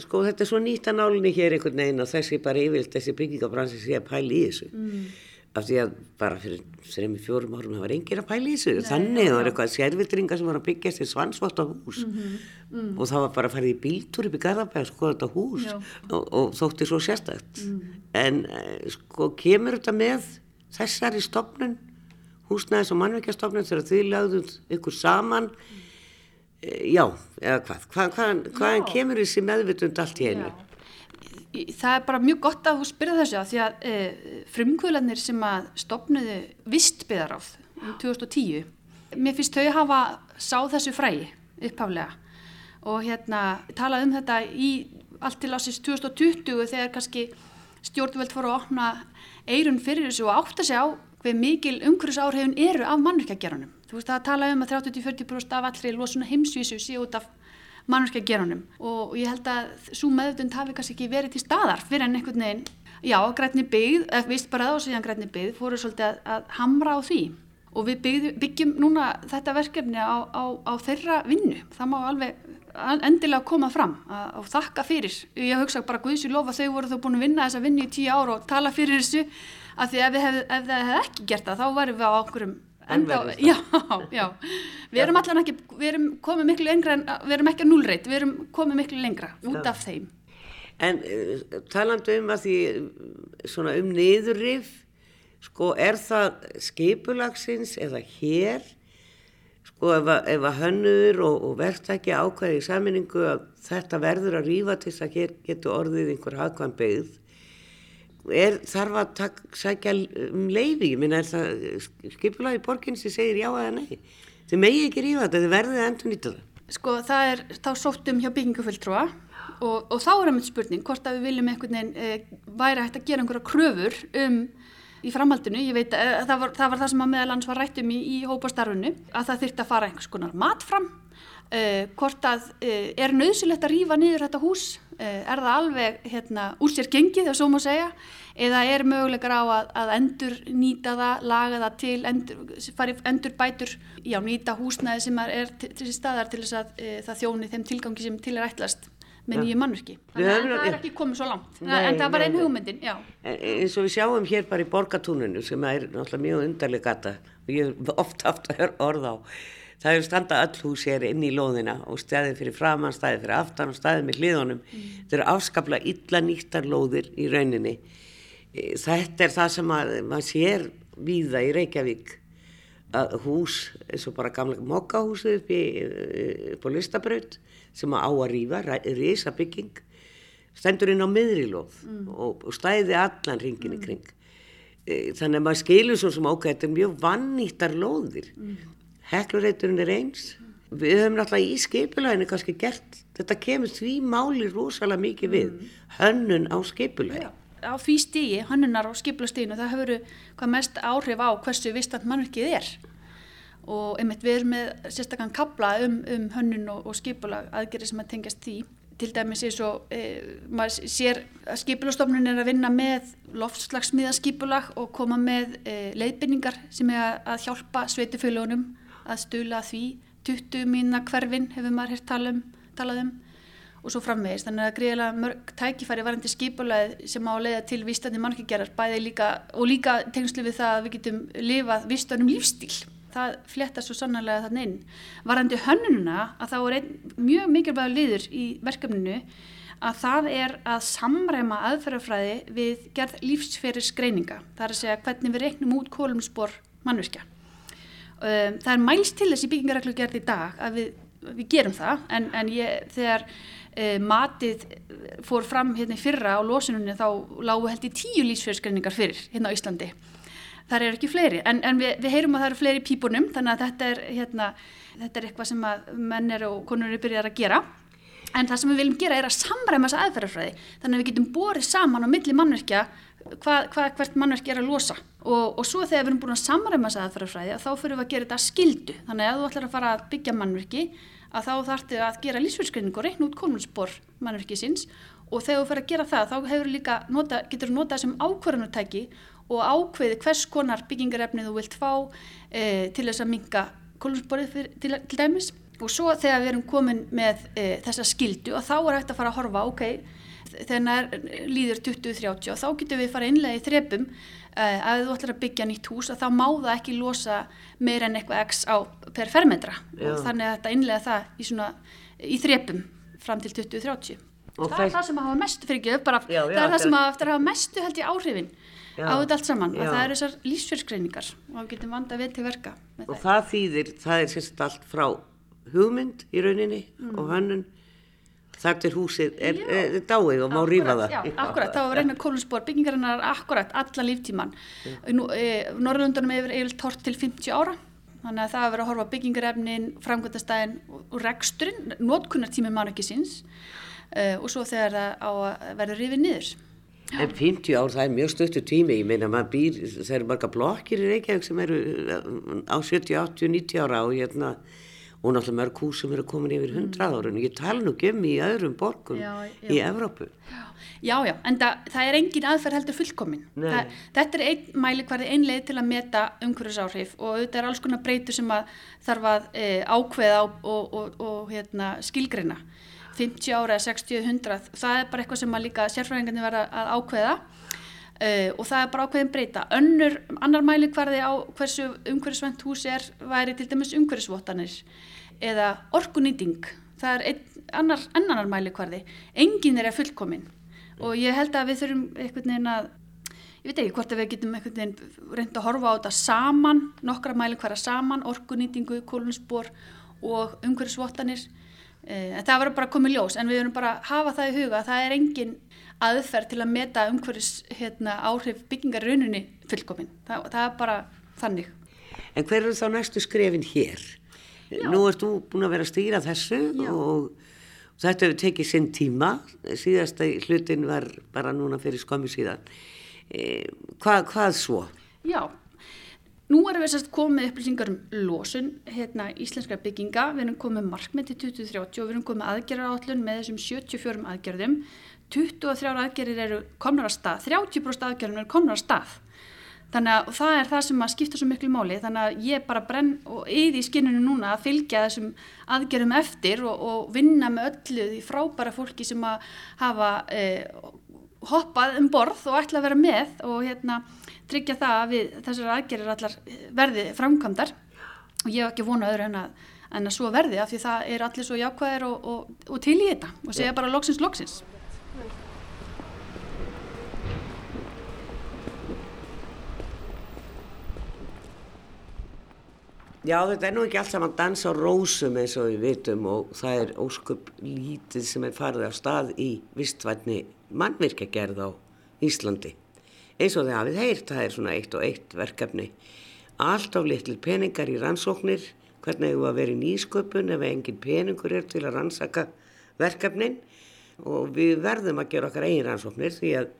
Sko þetta er svo nýtt að nálinni hér einhvern veginn og þessi bara yfirlt þessi byggingabransi sé að pæli í þessu. Mm. af því að bara fyrir þrejum fjórum árum það var engin að pæli í þessu. Nei, þannig það var eitthvað sérvildringa sem var að byggja þessi svansvort á hús mm -hmm. mm. og það var bara að fara í bíltúr upp í Garðabæð sko þetta hús. Og, og þótti svo sérstækt mm. en eh, sko kemur þetta með þessari stopnun, húsnæðis og mannveikjastofnun þegar þið lagðum ykkur saman, e, já, eða hvað, hvað, hvað, hvaðan kemur þessi meðvitund allt í einu? Já. Það er bara mjög gott að þú spyrja þessu að því að e, frumkvölanir sem að stopnuðu vistbyðaráð um 2010, mér finnst þau hafa sáð þessu fræi upphaflega. Og hérna talað um þetta í allt til ásins 2020 þegar kannski stjórnveld fór að opna eirun fyrir þessu og átta sig á hver mikil umhverjusáhrifin eru af mannverkjagerunum. Þú veist að tala um að 30-40% af allri losuna heimsvísu sé út af mannverkjagerunum og ég held að svo meðutund hafi kannski ekki verið til staðar fyrir en einhvern veginn, já, grætni byggð, eða vist bara það og síðan grætni byggð, fóru svolítið að, að hamra á því og við bygg, byggjum núna þetta verkefni á, á, á þeirra vinnu. Það má alveg endilega koma fram og þakka fyrir. Ég hugsa bara Guðs í lofa þau voru þó búin að vinna þessa vinnu í tíu ára og tala fyrir þessu af því ef, hef, ef það hefði ekki gert það þá varum við á okkurum enda, já, já, við erum allan ekki við erum komið miklu lengra en við erum ekki að núlreit, við erum komið miklu lengra út af þeim. En uh, talandu um að því svona um niðurrif sko er það skipulagsins eða hér sko ef að, ef að hönnur og, og verktækja ákvæði í saminningu að þetta verður að rýfa til þess að hér getur orðið einhver hagkvæm byggð er þarf að tak, sækja um leiði, ég minna er það skipulagi borginn sem segir já eða nei? Þið megi ekki rýfa þetta, þið verðið að endur nýta það. Sko það er þá sóttum hjá byggingufulltrúa og, og þá er það með spurning hvort að við viljum einhvern veginn e, væri hægt að gera einhverja kröfur um í framhaldinu, ég veit að eh, það var það, var það sem að meðalans var rættum í, í hópastarfunu að það þurfti að fara einhvers konar mat fram uh, hvort að uh, er nöðsulegt að rýfa niður þetta hús? Uh, er það alveg hérna, úr sér gengið þegar svo má segja? Eða er mögulegar á að, að endur nýta það, laga það til endur, farið endur bætur já, nýta húsnæði sem er til þessi staðar til þess að það þjóni þeim tilgangi sem til er ætlast með nýju mannverki. Við Þannig að það er ekki komið svo langt. Nei, en það var einn hugmyndin. En eins og við sjáum hér bara í borgatúninu sem er náttúrulega mjög undarleg gata og ég hef oft haft að hör- orð á það er standa öll hús hér inn í lóðina og stæði fyrir framann, stæði fyrir aftan og stæði með hliðunum þetta eru afskaplega illa nýttar lóðir í rauninni E, þetta er það sem að maður sér víða í Reykjavík að hús eins og bara gamla mokkahúsið upp, í- upp á listabraut sem á að rífa, risa bygging stendur inn á miðri lóð og, og stæði allan ringin í kring. E, þannig að maður skilur svo sem ok, þetta er mjög vannýttar lóðir. Heklureiturinn er eins. Við höfum náttúrulega í skipulæðinu kannski gert, þetta kemur því máli rosalega mikið við hönnun á skipulæði Á því stígi, hannunar og skiplastíginu, það hefur hvað mest áhrif á hversu vistant mannverkið er. Og einmitt við erum með sérstakann kabla um, um hönnun og, og skipulag aðgerið sem að tengjast því. Til dæmis eins og e, maður sér að skipulastofnun er að vinna með loftslagsmiða skipulag og koma með e, leiðbynningar sem er að, að hjálpa sveitifölugunum að stula því. 20 mína hverfin hefur maður hér tala um, talað um og svo framvegist. Þannig að greiðilega mörg tækifæri varandi skipulag sem á að leiða til vistandi mannkigerar bæði líka og líka tengslu við það að við getum lifað vistanum lífstíl. Það flétta svo sannarlega þannig inn. Varandi hönnununa að þá er einn mjög mikilvægur liður í verkefninu að það er að samræma aðferðafræði við gerð lífsferis greininga. Það er að segja hvernig við reiknum út kólumspor mannvirkja. Um, það er mælst til þess í byggingaræklu gerð í dag að við, við gerum það en, en ég, þegar uh, matið fór fram hérna fyrra á losununni þá lágu held í tíu lífsfjörskreiningar fyrir hérna á Íslandi. Það eru ekki fleiri. En, en við, við heyrum að það eru fleiri pípunum þannig að þetta er, hérna, þetta er eitthvað sem að mennir og konur eru byrjar að gera. En það sem við viljum gera er að samræma þessa aðferðarfræði þannig að við getum borið saman á milli mannverkja hvað, hvað, hvert mannverk er að losa. Og, og svo þegar við erum búin að samræma þessa aðferðarfræði þá fyrir við að gera þetta að skildu þannig að ef þú ætlar að fara að byggja mannverki að þá þarftu að gera lífsfjörskreiningu og reikna út kólumspor mannverkisins og þegar þú fyrir að gera það þá líka nota, getur þú notað sem ákvarðanutæki og ákveði hvers konar byggingarefni þú vilt fá e, til þess að minka kólumsporið til, til dæmis. Og svo þegar við erum komin með e, þessa skildu og þá er hægt að fara að horfa ok, þegar líður 20-30 og þá getum við fara innlega í þrepum uh, að þú ætlar að byggja nýtt hús og þá má það ekki losa meira en eitthvað x á per fermetra. Já. og þannig að þetta innlega það í, í þrepum fram til 20-30 Og það er það sem hafa mestu fyrir ekki bara, Já, já, það er það sem er- hafa hafa mestu held ég áhrifin Já. á þetta allt saman það eru þessar lífsfjörskreiningar og við getum vanda vel til verka og það. það þýðir, það er sérst allt frá hugmynd í rauninni og hönnun þar til húsið er, er, er dáið og má rífa það. Já, akkurat, það var reyna kólusbor, byggingarinnar akkurat alla líftíman. Nú, e, Norrlundunum hefur eiginlega tort til 50 ára, þannig að það hefur að horfa byggingarefnin, framkvæmtastæðin og, reksturinn, notkunartími mann ekki síns e, og svo þegar það á að verða rifið niður. En 50 ár, það er mjög stöttu tími, ég meina maður býr, það eru marga blokkir í Reykjavík sem eru uh, á 70, 80, 90 ára og hérna, og náttúrulega mörg hús sem eru komin yfir 100 árun og ég tala nú gömmi í öðrum borgum Já, já. í Evrópu. Já, já, en það, það er engin aðferð heldur fullkomin. Það, þetta er einn mælikvarði, ein leið til að meta umhverfisáhrif og auðvitað er alls konar breytur sem að þarf að e, ákveða og, og, og, og hérna, skilgreina. 50 ára, 60, 100, það er bara eitthvað sem að líka sérfræðingarnir verða að ákveða uh, og það er bara ákveðin breyta. Önnur, annar mælikvarði á hversu umhverfisvænt hús er væri til dæmis umhverfisvottanir eða orkunýting. Það er einn, annar, annar mælikvarði. Engin er að fullkomin og ég held að við þurfum einhvern veginn að ég veit ekki hvort að við getum einhvern veginn reynd að horfa á þetta saman, nokkra mælikvara saman, orkunýtingu, kólunsbor og umhverfisvottanir Eh, en það verður bara að koma í ljós en við verðum bara að hafa það í huga að það er engin aðferð til að meta umhverfis hérna, áhrif byggingar í rauninni fullkomin. Það, það er bara þannig. En hver eru þá næstu skrefin hér? Nú ert þú búin að vera að stýra þessu Já. og þetta hefur tekið sinn tíma. Síðasta hlutin var bara núna fyrir skömmu síðan. E, hvað, hvað svo? Já, nú erum við sérst komið upplýsingar um losun hérna, íslenskra bygginga, við erum komið markmið til 2030 og við erum komið aðgerðarállun með þessum 74 aðgerðum. 23 aðgerðir eru komnar að stað 30% aðgerðum eru komnar að stað. Þannig að það er það sem að skipta svo miklu máli. Þannig að ég bara brenn og yði í skinninu núna að fylgja þessum aðgerðum eftir og, og vinna með öllu því frábæra fólki sem að hafa eh, hoppað um borð og ætla að vera með og hérna tryggja það að við þessar aðgerðir allar verði framkvæmdar. Og ég hef ekki vonað öðru en að, en að svo verði af því það er allir svo jákvæðir og, og, og til í þetta. Og segja bara loksins loksins. Já, þetta er nú ekki allt saman dans á rósum eins og við vitum og það er ósköp lítið sem er farið á stað í vistvætni mannvirkjagerð á Íslandi. Eins og þið hafið heyrt, það er svona eitt og eitt verkefni. Allt af litli peningar í rannsóknir, hvernig hefur að vera í nýsköpun ef engin peningur er til að rannsaka verkefnin og við verðum að gera okkar eigin rannsóknir því að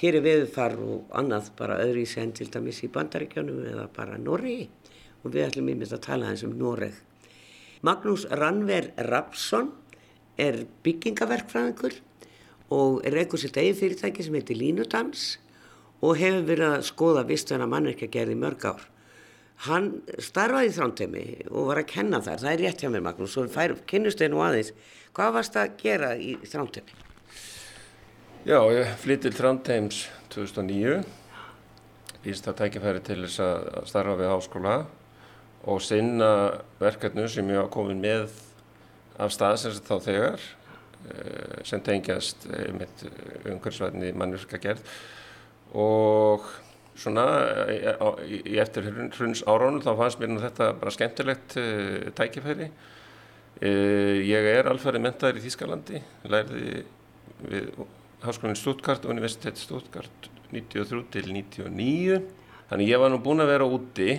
hér er viðfar og annað bara öðru í sen til dæmis í bandaríkjónum eða bara Norri og við ætlum yfir að tala eins um Noreg. Magnús Rannver Rapsson er byggingaverkfræðingur og er ekkur sitt eigin fyrirtæki sem heitir Línudans og hefur verið að skoða vistvæna mannverkjagerði mörg ár. Hann starfaði í þrántemi og var að kenna þar, það er rétt hjá mér Magnús, og kynnust einu aðeins. Hvað varst að gera í þrántemi? Já, ég flyttil þránteims 2009, býðist það tækifæri til þess að starfa við háskóla og sinna verkefnu sem ég hafa komið með af staðsins þá þegar eh, sem tengjast með umhverfisvæðinni mannverka gerð og svona í eftir hruns áránu þá fannst mér þetta bara skemmtilegt eh, tækifæri. Eh, ég er alfæri mentaður í Þískalandi lærði við Háskólinn Stuttgart Universitet Stuttgart 93 til 99 þannig ég var nú búin að vera úti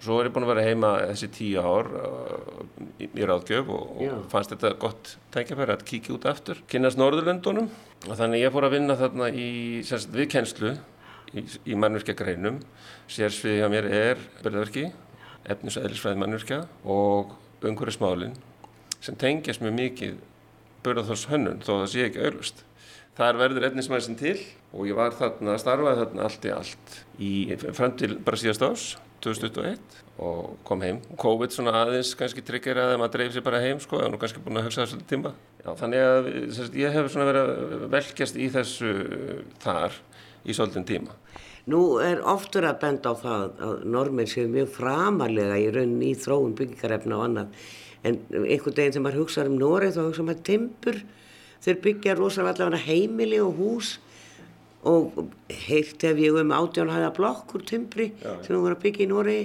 svo er ég búin að vera heima þessi tíu ár uh, í, í ráðgjöf og, og fannst þetta gott tækjafæri að kíkja út aftur kynast Norðurlöndunum. Og þannig ég fór að vinna þarna í sérst, viðkennslu í, í mannverkja greinum sérsviðið að mér er byrðverki efnis- og eðlisfræði mannverkja og umhverju smálinn sem tengjast mjög mikið börðarþós hönnun þó það sé ekki auðlust þar verður efnismæðisinn til og ég var þarna að starfa þarna allt í allt í fram til bara síðast ás 2021 og kom heim. COVID svona aðeins kannski tryggir að maður dreif sér bara heim sko og nú kannski búin að hugsa það svolítið tíma. Já, þannig að sérst, ég hef svona verið að velkjast í þessu þar í svolítið tíma. Nú er oftur að benda á það að normir séu mjög framarlega í raunin í þróun byggingarefna og annað en einhvern veginn sem maður hugsa um Noreg þá hugsa maður timpur þeir byggja rosalega allavega heimili og hús og heilt ef ég um átjánhæða blokk úr timpri já, sem þú voru að byggja í Nóri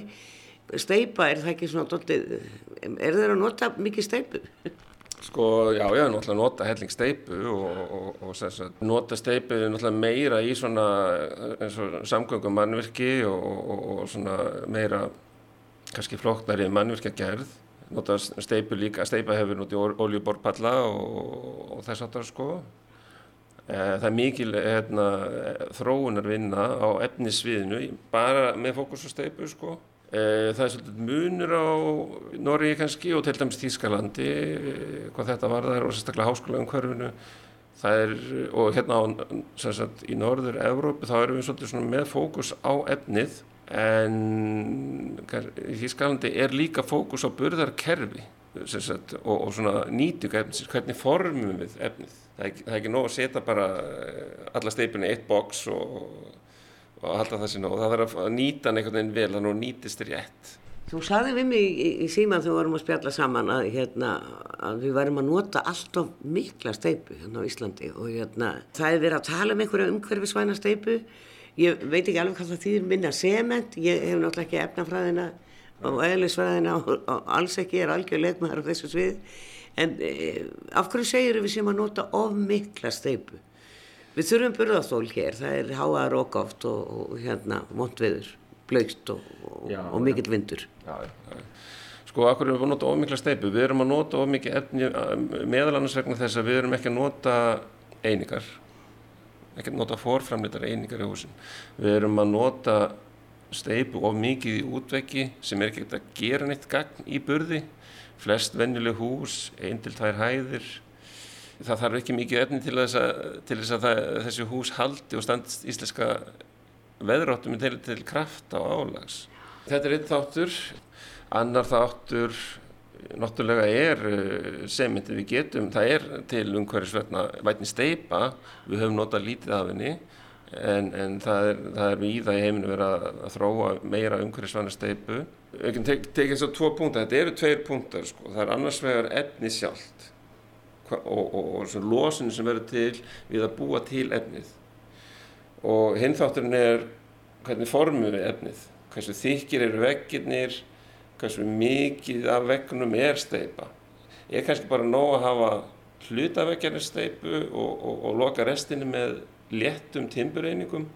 steipa, er það ekki svona doldið, er þeir að nota mikið steipu? Sko, já, ég hef náttúrulega nota helling steipu og, og, og sagt, nota steipu náttúrulega meira í svona samgöngum mannvirki og, og svona meira kannski flokknari mannvirkja gerð nota steipu líka, steipa hefur notið oljuborpalla og þess aftar sko. Eh, það er mikil hérna, þróunar vinna á efnisviðinu, bara með fókus og steipu sko. Eh, það er svolítið munur á Norri kannski og til dæmis Þískalandi, eh, hvað þetta var þar og sérstaklega háskóla um hverfinu. Það er, og hérna á, sagt, í norður Evrópu þá erum við svolítið með fókus á efnið en í Þískalandi er líka fókus á burðarkerfi sagt, og, og svona nýtinga efnisins, hvernig formum við efnið? Það er, er ekki nóg að setja bara eh, alla steipinu í eitt boks og, og halda það sér nóg. Það þarf að nýta hann einhvern veginn vel þannig að hún nýtist rétt. Þú sagði við mig í, í síman þegar við varum að spjalla saman að, hérna, að við varum að nota allt of mikla steipu hérna á Íslandi og hérna, það er verið að tala um einhverja umhverfisvæna steipu ég veit ekki alveg hvað það þýðir minna sement, ég hef náttúrulega ekki efnafræðina og eðlisfræðina og, alls ekki er algjörlega með það á þessu svið En eh, af hverju segir við sem að nota of mikla steipu? Við þurfum burðastól hér, það er háaðar okkáft og, og hérna montviður, blöyst og, og, og mikill vindur. Já, já. Sko, af hverju erum við að nota of mikla steipu? Við erum að nota of mikið efni, meðalansvegna þess að við erum ekki að nota einingar, ekki að nota forframleitar einingar í húsin. Við erum að nota steipu of mikið í útveggi sem er ekki að gera neitt gagn í burði. Flest vennileg hús, einn til tvær hæðir. Það þarf ekki mikið efni til þess að, til þess að það, þessi hús haldi og standist íslenska veðráttum til, til krafta og álags. Þetta er einn þáttur, annar þáttur náttúrulega er eh, semyndi við getum, það er til umhverjusvetna vætni steipa, við höfum notað lítið af henni en, en það er, er víða í heiminu verið að, þróa meira umhverjusvetna steipu. Við kan tekið tek þess að tvo punktar, þetta eru tveir punktar sko, það er annars vegar efni sjálft. Og, og, og losun sem verður til við að búa til efnið. Og hinn þátturinn er hvernig formum við efnið, hversu þykir eru veggirnir, hversu mikið af veggnum er steipa. Ég er kannski bara nóg að hafa hlutavegjarnir steipu og, og, og loka restinu með léttum timbureiningum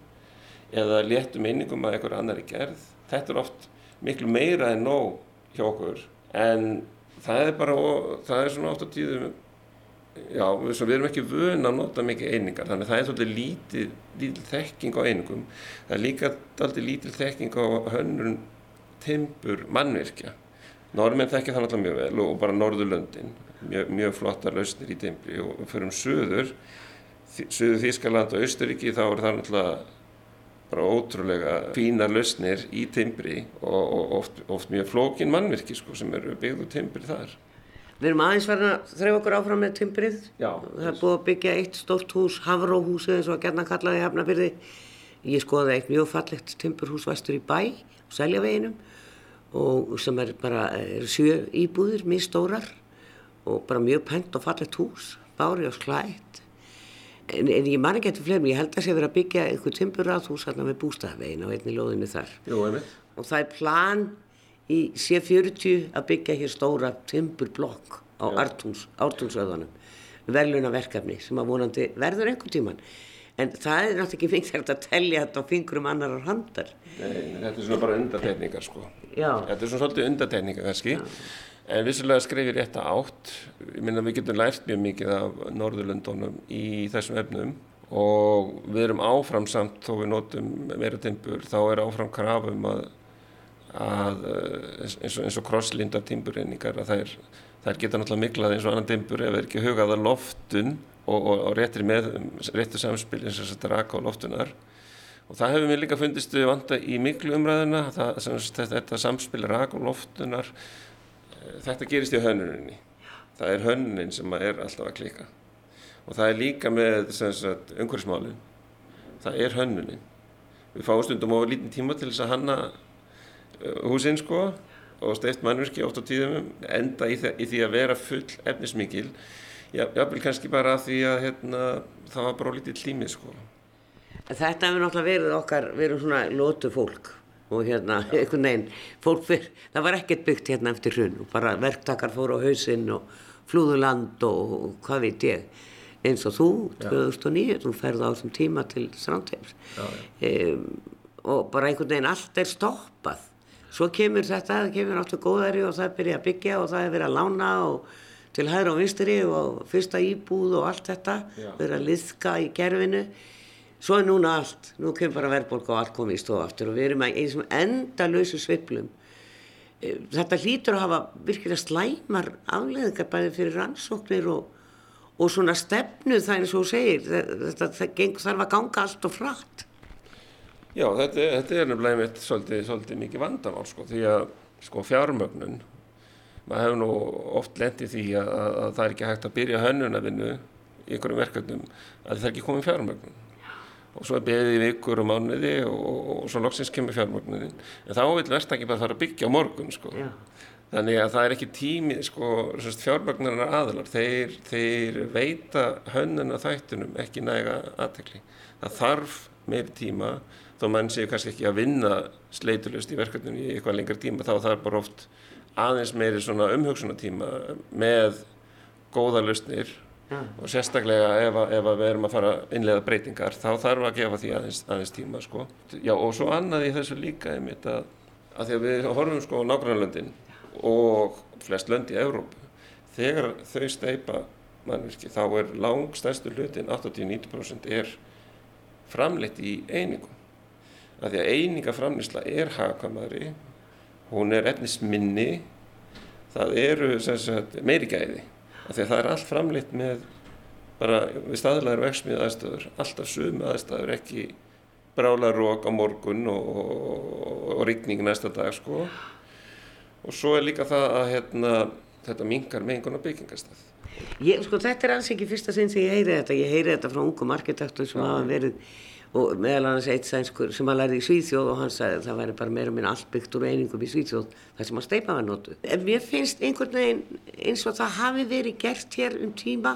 eða léttum einingum að einhver annar er gerð. Þetta er oft miklu meira en nóg hjá okkur en það er bara, það er svona oft á tíðum já, við, erum ekki vöna að nota mikið einingar, þannig að það er svolítið lítið, lítið þekking á einingum. Það er líka svolítið lítið þekking á hönnun timpur mannvirkja. Normenn þekkja það náttúrulega mjög vel og bara Norðurlöndin mjög, mjög flottar lausnir í timpri og fyrir um söður söður Þískaland og Austuríki þá er það náttúrulega bara ótrúlega fínar lausnir í timpri og, og oft, oft mjög flókin mannvirki sko, sem eru byggðu timpri þar Við erum aðeins verið að þrejfa okkur áfram með timbrið. Já. Það er búið að byggja eitt stórt hús, Havróhúsið eins og að gerna kallaði hefnabyrði. Ég skoði eitt mjög fallegt timburhús vestur í bæ, Seljaveginum, og sem er bara er sjö íbúðir, mjög stórar og bara mjög pent og fallegt hús, bári og sklætt. En, en ég man ekki eftir fleiri, ég held að sé verið að byggja einhver timburraðhús hérna með bústafvegin á einni lóðinu þar. Jú, einmitt. Og það er plan í C40 að byggja hér stóra timburblokk á ártúnsöðunum verðluna verkefni sem að vonandi verður einhvern tíman en það er náttúrulega ekki fengt að tellja þetta á fingurum annarar handar Nei, þetta er svona bara undatekningar sko Já. þetta er svona svolítið undatekningar kannski Já. En vissulega skrifir rétt að átt. Ég minna við getum lært mjög mikið af Norðurlöndunum í þessum efnum. Og við erum áfram samt þó við notum meira timpur þá er áfram krafum að að eh, eins og, og krosslindar timburreiningar að þær, þær geta náttúrulega miklað eins og annan timbur ef það er ekki hugaða loftun og, og, og réttir með réttur samspil eins og þess að raka á loftunar. Og það hefur mér líka fundist við vanda í miklu umræðuna það, þetta, þetta samspil raka á loftunar þetta gerist í hönnuninni. Það er hönnunin sem er alltaf að klika og það er líka með umhverfsmálin það er hönnunin. Við fáum stundum á lítinn tíma til þess að hanna Eh, húsinn sko og steift mannverki oft á tíðum enda í, í því að vera full efnismikil. Jáfnvel kannski bara að því að hérna, það var bara lítið tímið sko. Þetta hefur náttúrulega verið okkar við erum svona lótu fólk og hérna, einhvern veginn, fólk fyrr það var ekkert byggt hérna eftir hrun og bara verktakar fóru á hausinn og flúðuland og, og hvað veit ég eins og þú, Já. 2009 þú ferði á þessum tíma til Strandheims. Um, og bara einhvern veginn allt er stoppað. Svo kemur þetta, það kemur náttúrulega góðari og það byrja að byggja og það er verið að lána og til hæra og vinstri og fyrsta íbúð og allt þetta verið að liðka í gerfinu svo er núna allt, nú kemur bara verðbólk og allt komið í stofu aftur og við erum í þessum endalösu sviplum e, þetta hlýtur að hafa virkilega slæmar afleðingar bæði fyrir rannsóknir og, og svona stefnu það eins og segir. Þetta, þarf að ganga allt og frætt Já, þetta, þetta er nefnilega einmitt svolítið, svolítið mikið vandamál sko því að sko fjármögnun, maður hefur nú oft lendið því að, að, að það er ekki hægt að byrja hönnunavinnu í einhverjum verkefnum að það er ekki komið fjármögnun og svo er beðið vikur og mánuði og, og, svo loksins kemur fjármögnunin en þá vil verðstakki bara fara að byggja á morgun sko. Þannig að það er ekki tími, sko, fjármögnunar aðalar, þeir, þeir veita hönnuna þættunum ekki næga aðtekli. Það þarf meiri tíma þó mann séu kannski ekki að vinna sleitulust í verkefninu í eitthvað lengar tíma þá er bara oft aðeins meiri svona umhugsunatíma með góða lustnir ja. og sérstaklega ef, ef við erum að fara innlega breytingar þá þarf að gefa því aðeins, aðeins tíma sko. Já og svo annað í þessu líka einmitt að, að að við horfum sko á nágrannlöndin og flest lönd í Európu þegar þau steipa mannvirki þá er langstæstu hlutin 80-90% er framleitt í einingum að því að einingaframnisla er hagkvæmari, hún er efnisminni, það eru sagt, meiri gæði, að það er allt framleitt með bara við staðlæður og eksmið aðstöður, alltaf sumi aðstöður, ekki, brála rók á morgun og, og, og rigning næsta dag sko. Og svo er líka það að hérna, þetta mingar mengun á byggingastað Ég, sko, þetta er alls ekki fyrsta sinn sem ég heyri þetta. Ég heyri þetta frá ungum arkitektur sem hafa verið og meðal annars eitt sænskur sem hann lærði í Svíþjóð og hann sagði að það væri bara meira minna allt byggt úr einingum í Svíþjóð þar sem að steipa var notu. En mér finnst einhvern veginn eins og það hafi verið gert hér um tíma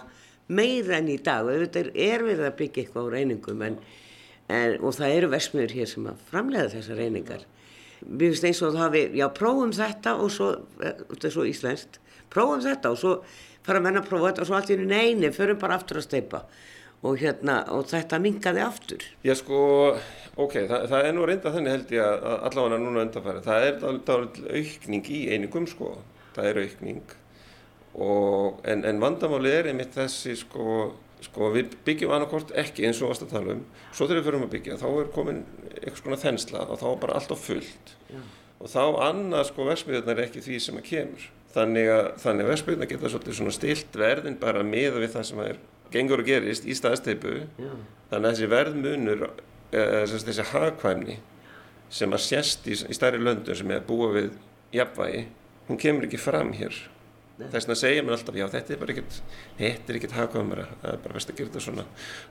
meira enn í dag og auðvitað er verið að byggja eitthvað úr einingum en, en, og það eru versmiður hér sem að framlega þessar einingar. Mér finnst eins og það hafi, já prófum þetta og svo, eh, þetta er svo íslenskt, prófum þetta og svo fara að menna að prófa þetta og svo allt í neini, förum bara aftur að steipa og, hérna, og þetta mingaði aftur. Já sko, ok, það, það er nú reynda þannig held ég að allavega núna undanfæri, það er alveg aukning í einingum sko, það er aukning og, en, en vandamáli er einmitt þessi sko, sko við byggjum annarkort ekki eins og ástatalum, svo þegar við förum að byggja þá er komin eitthvað svona þensla og þá er bara allt á fullt Já. og þá annað sko versmiðunar er ekki því sem að kemur þannig að, að Vestbjörna geta svolítið svona stilt verðin bara með við það sem er gengur og gerist í staðsteipu þannig að þessi verðmunur eh, þessi hagkvæmni sem að sérst í, í stærri löndum sem er að búa við jafnvægi hún kemur ekki fram hér. Þess að segja mér alltaf já þetta er bara ekkert þetta er ekkert hagkvæmara. Það er bara best að gera þetta svona.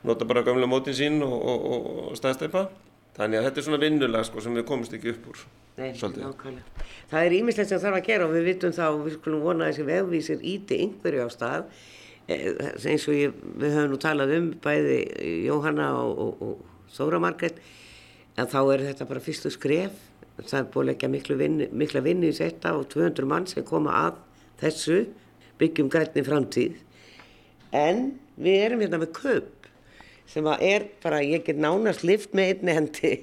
Nota bara gamla mótin sín og, og, og, og staðsteipa þannig að þetta er svona vinnulag sko, sem við komumst ekki upp úr. Nei, það er ímislegt sem þarf að gera og við vitum þá, við skulum vona þessi vegvísir íti einhverju á stað. Eh, eins og ég, við höfum nú talað um bæði Jóhanna og, og, og Þóra Margret en þá er þetta bara fyrstu skref. Það er búin ekki að vinni, mikla vinni í setta og 200 mann sem koma að þessu. Byggjum grænni framtíð. En við erum hérna með köp sem að er bara, ég get nánast lift með einni hendi.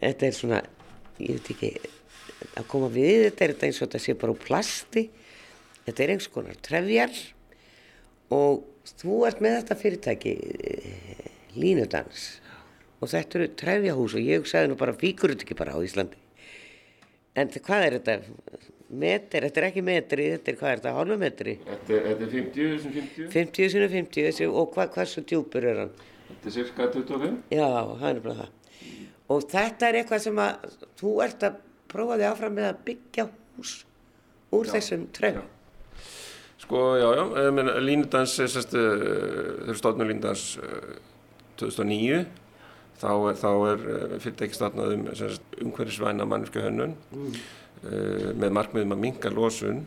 Þetta er svona ég veit ekki að koma við þetta er þetta eins og þetta sé bara úr plasti. Þetta er einhvers konar trefjar. Og þú ert með þetta fyrirtæki eh, línudans. Og þetta eru trefjahús og ég sagði nú bara fíkur þetta ekki bara á Íslandi? En hvað er þetta? Metri, þetta er ekki metri þetta er hvað er þetta, hálfu metri? Þetta, þetta er 50 sem 50 50 sem 50 og hvað, hvað svo djúpur er hann þetta er cirka 25 já, það er bara það. Og þetta er eitthvað sem að þú ert að prófa því áfram með að byggja hús úr já, þessum trefn Sko, já, já, línudans þau stofnum línudans 2009 þá er, þá er eh, fyrirtæki stofnað um umhverfisvæna mannurska hönnun mm. með markmiðum að minga losun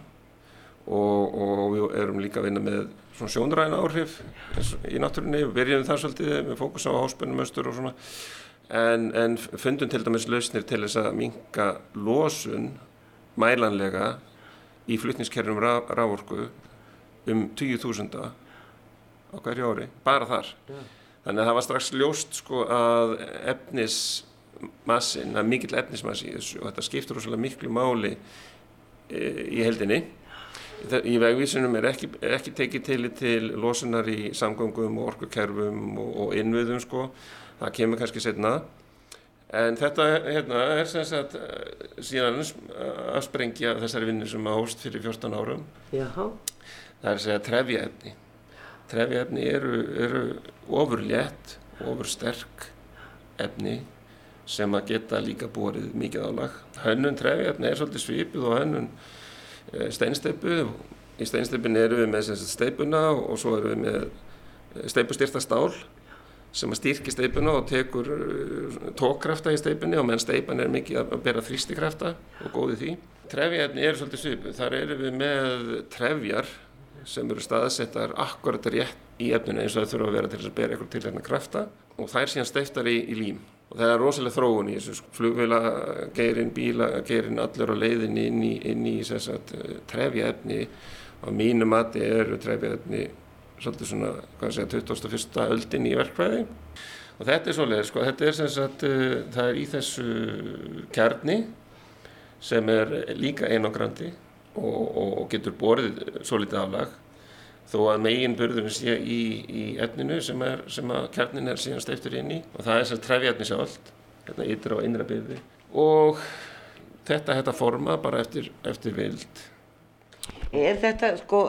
og, og við erum líka að vinna með svona sjónræna áhrif í náttúrunni, verjum það svolítið með fókus á háspennum östur og svona. En, en fundum til dæmis lausnir til þess að minka losun mælanlega í flutniskerfum rávorku um 20.000 á hverju ári, bara þar. Yeah. þannig að það var strax ljóst sko að efnismassin að mikill efnismassi og þetta skiptur ósvæmlega miklu máli e, í heldinni í vegvísunum er ekki, ekki tekið til til losunar í samgöngum og orkukerfum og, og innviðum sko. Það kemur kannski setna en þetta hérna, er sem sagt eh, síðan að sprengja þessari vinni sem hóst fyrir 14 árum. Jaha. það er að segja trefjaefni. Trefjaefni eru, eru ofur létt, ofur sterk efni sem að geta líka borið mikið álag. Hönnun trefjaefni er svolítið svipið og hönnun eh, steinsteipu í steinsteipin eru við með steipuna og svo eru við með eh, steipustyrta stál sem að styrkja steipuna og tekur uh, tókkrafta í steipinni og meðan steipan er mikið að bera þrýstikrafta og góði því. Trefjarni eru svolítið svipu. Þar eru við með trefjar sem eru staðsettar akkurat rétt í efninu eins og það þurfa að vera til að bera eitthvað til hérna krafta og er síðan steiftar í, í lím. Og það er rosalega þróun í þessu flugvila, geirin, bíla, geirin, allur á leiðin inn í, inn í trefjaefni. Og mínu mati eru trefjaefni svolítið svona, hvað sé að 21. öldin í verkvæði og þetta er svolítið, sko, þetta er sem sagt, uh, það er í þessu kjarni sem er líka einangrandi og, og getur borðið svolítið aflag þó að megin burðurinn sé í, í efninu sem, er, sem að kjarnin er síðan steiftur inn í. Og það er sem trefjarni sjálf, hérna ytra og innra byrði. Og þetta þetta forma bara eftir, eftir vild. Er þetta, sko,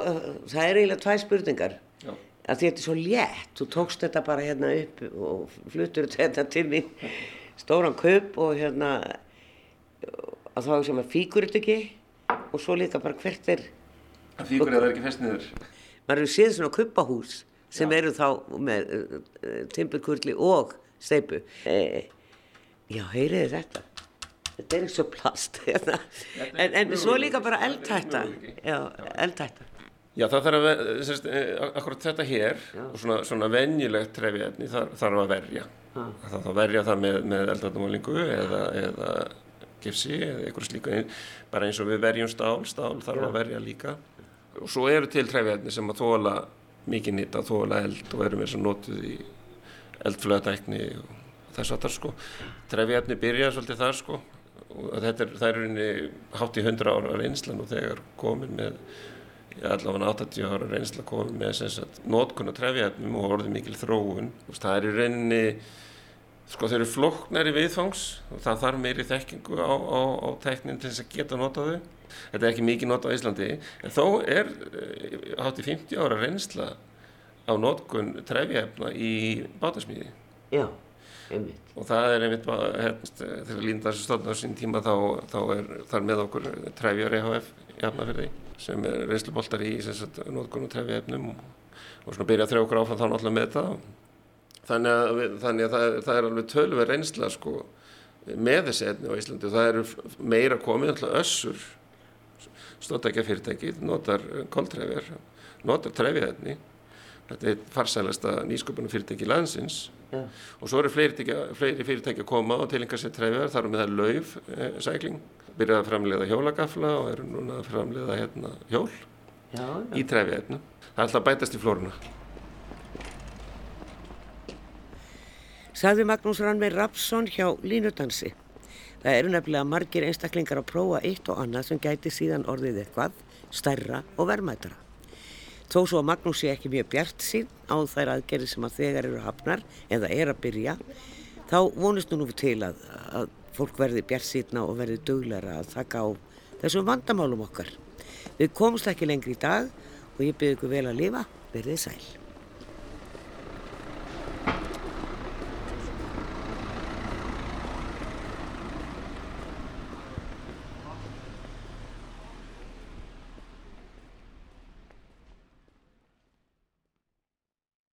það er eiginlega tvæ spurningar. Að þetta er svo létt. Þú tókst þetta bara hérna upp og fluttur þetta til mín. Stóran kaup og hérna að þá sem að fíkur þetta ekki? Og svo líka bara hvert er Það fíkur eða er ekki fest niður. Maður eru séð svona kuppahús sem Já. eru þá með uh, uh, timburkurli og steipu eh, já, heyriði þetta þetta er eins og plast hérna. en, en svo líka bara eldhætta já, eldhætta Já, það þarf að, ve- sérst, eh, akkurat þetta hér og svona, svona venjulegt trefjaefni þar, þarf að verja. Ha. Það þarf að verja það með, með eldarnamálingu eða, eða gifsi eða einhverju slíku, bara eins og við verjum stál, stál þarf Já. að verja líka. Og svo eru til trefjaefni sem að þóla mikið nýtt að þóla eld og eru þess að notuð í eldflöðatækni og þess að það sko. Trefjaefni byrja svolítið þar sko og þetta er, það er rauninni hátt í 100 ára reynslan og þegar komin með allavega 80 ára reynsla komið með sem notkun og trefjaefnum og orðið mikil þróun. Veist, Það er í rauninni, sko þeir eru flóknari viðfangs og það þarf meiri þekkingu á, á, á teknin til þess að geta nota þau. Þetta er ekki mikið nota á Íslandi en þó er eh, hátt í 50 ára reynsla á notkun trefjaefna í bátasmíði. já, einmitt Og það er einmitt hérna, þegar Líndar stofnar sín tíma þá, þá er þar með okkur trefjar EHF jafnafyrði sem er reynsluboltar í nótkunn og trefjaefnum og, og svona byrja að þrjá okkur áfram þá náttúrulega með þetta. Þannig að, þannig að það, það er alveg tölver reynsla sko með þessi efni á Íslandi og það eru meira komið, náttúrulega össur, stóttækja fyrirtæki, notar koltrefjar, notar trefjaefni. Þetta er farsælasta nýsköpunum fyrirtæki landsins já, og svo eru fleiri, fleiri fyrirtæki að koma og tilenga sér trefjar, þar með það lauf e, sækling, byrjaði að framleiða hjólagafla og eru núna að framleiða hérna, hjól já, já. í trefjaefnu. Það er alltaf bætast í flóruna. Saði Magnús Rannveig Rapsson hjá Línudansi. Það eru nefnilega margir einstaklingar að prófa eitt og annað sem gæti síðan orðið eitthvað, stærra og verðmætara. Þó svo að Magnús sé ekki mjög bjart sín á þær aðgerði sem að þegar eru hafnar eða er að byrja, þá vonist nú til að, að fólk verði bjart sína og verði dugleira að taka á þessum vandamálum okkar. Við komumst ekki lengri í dag og ég byrði ykkur vel að lifa, verðið sæl.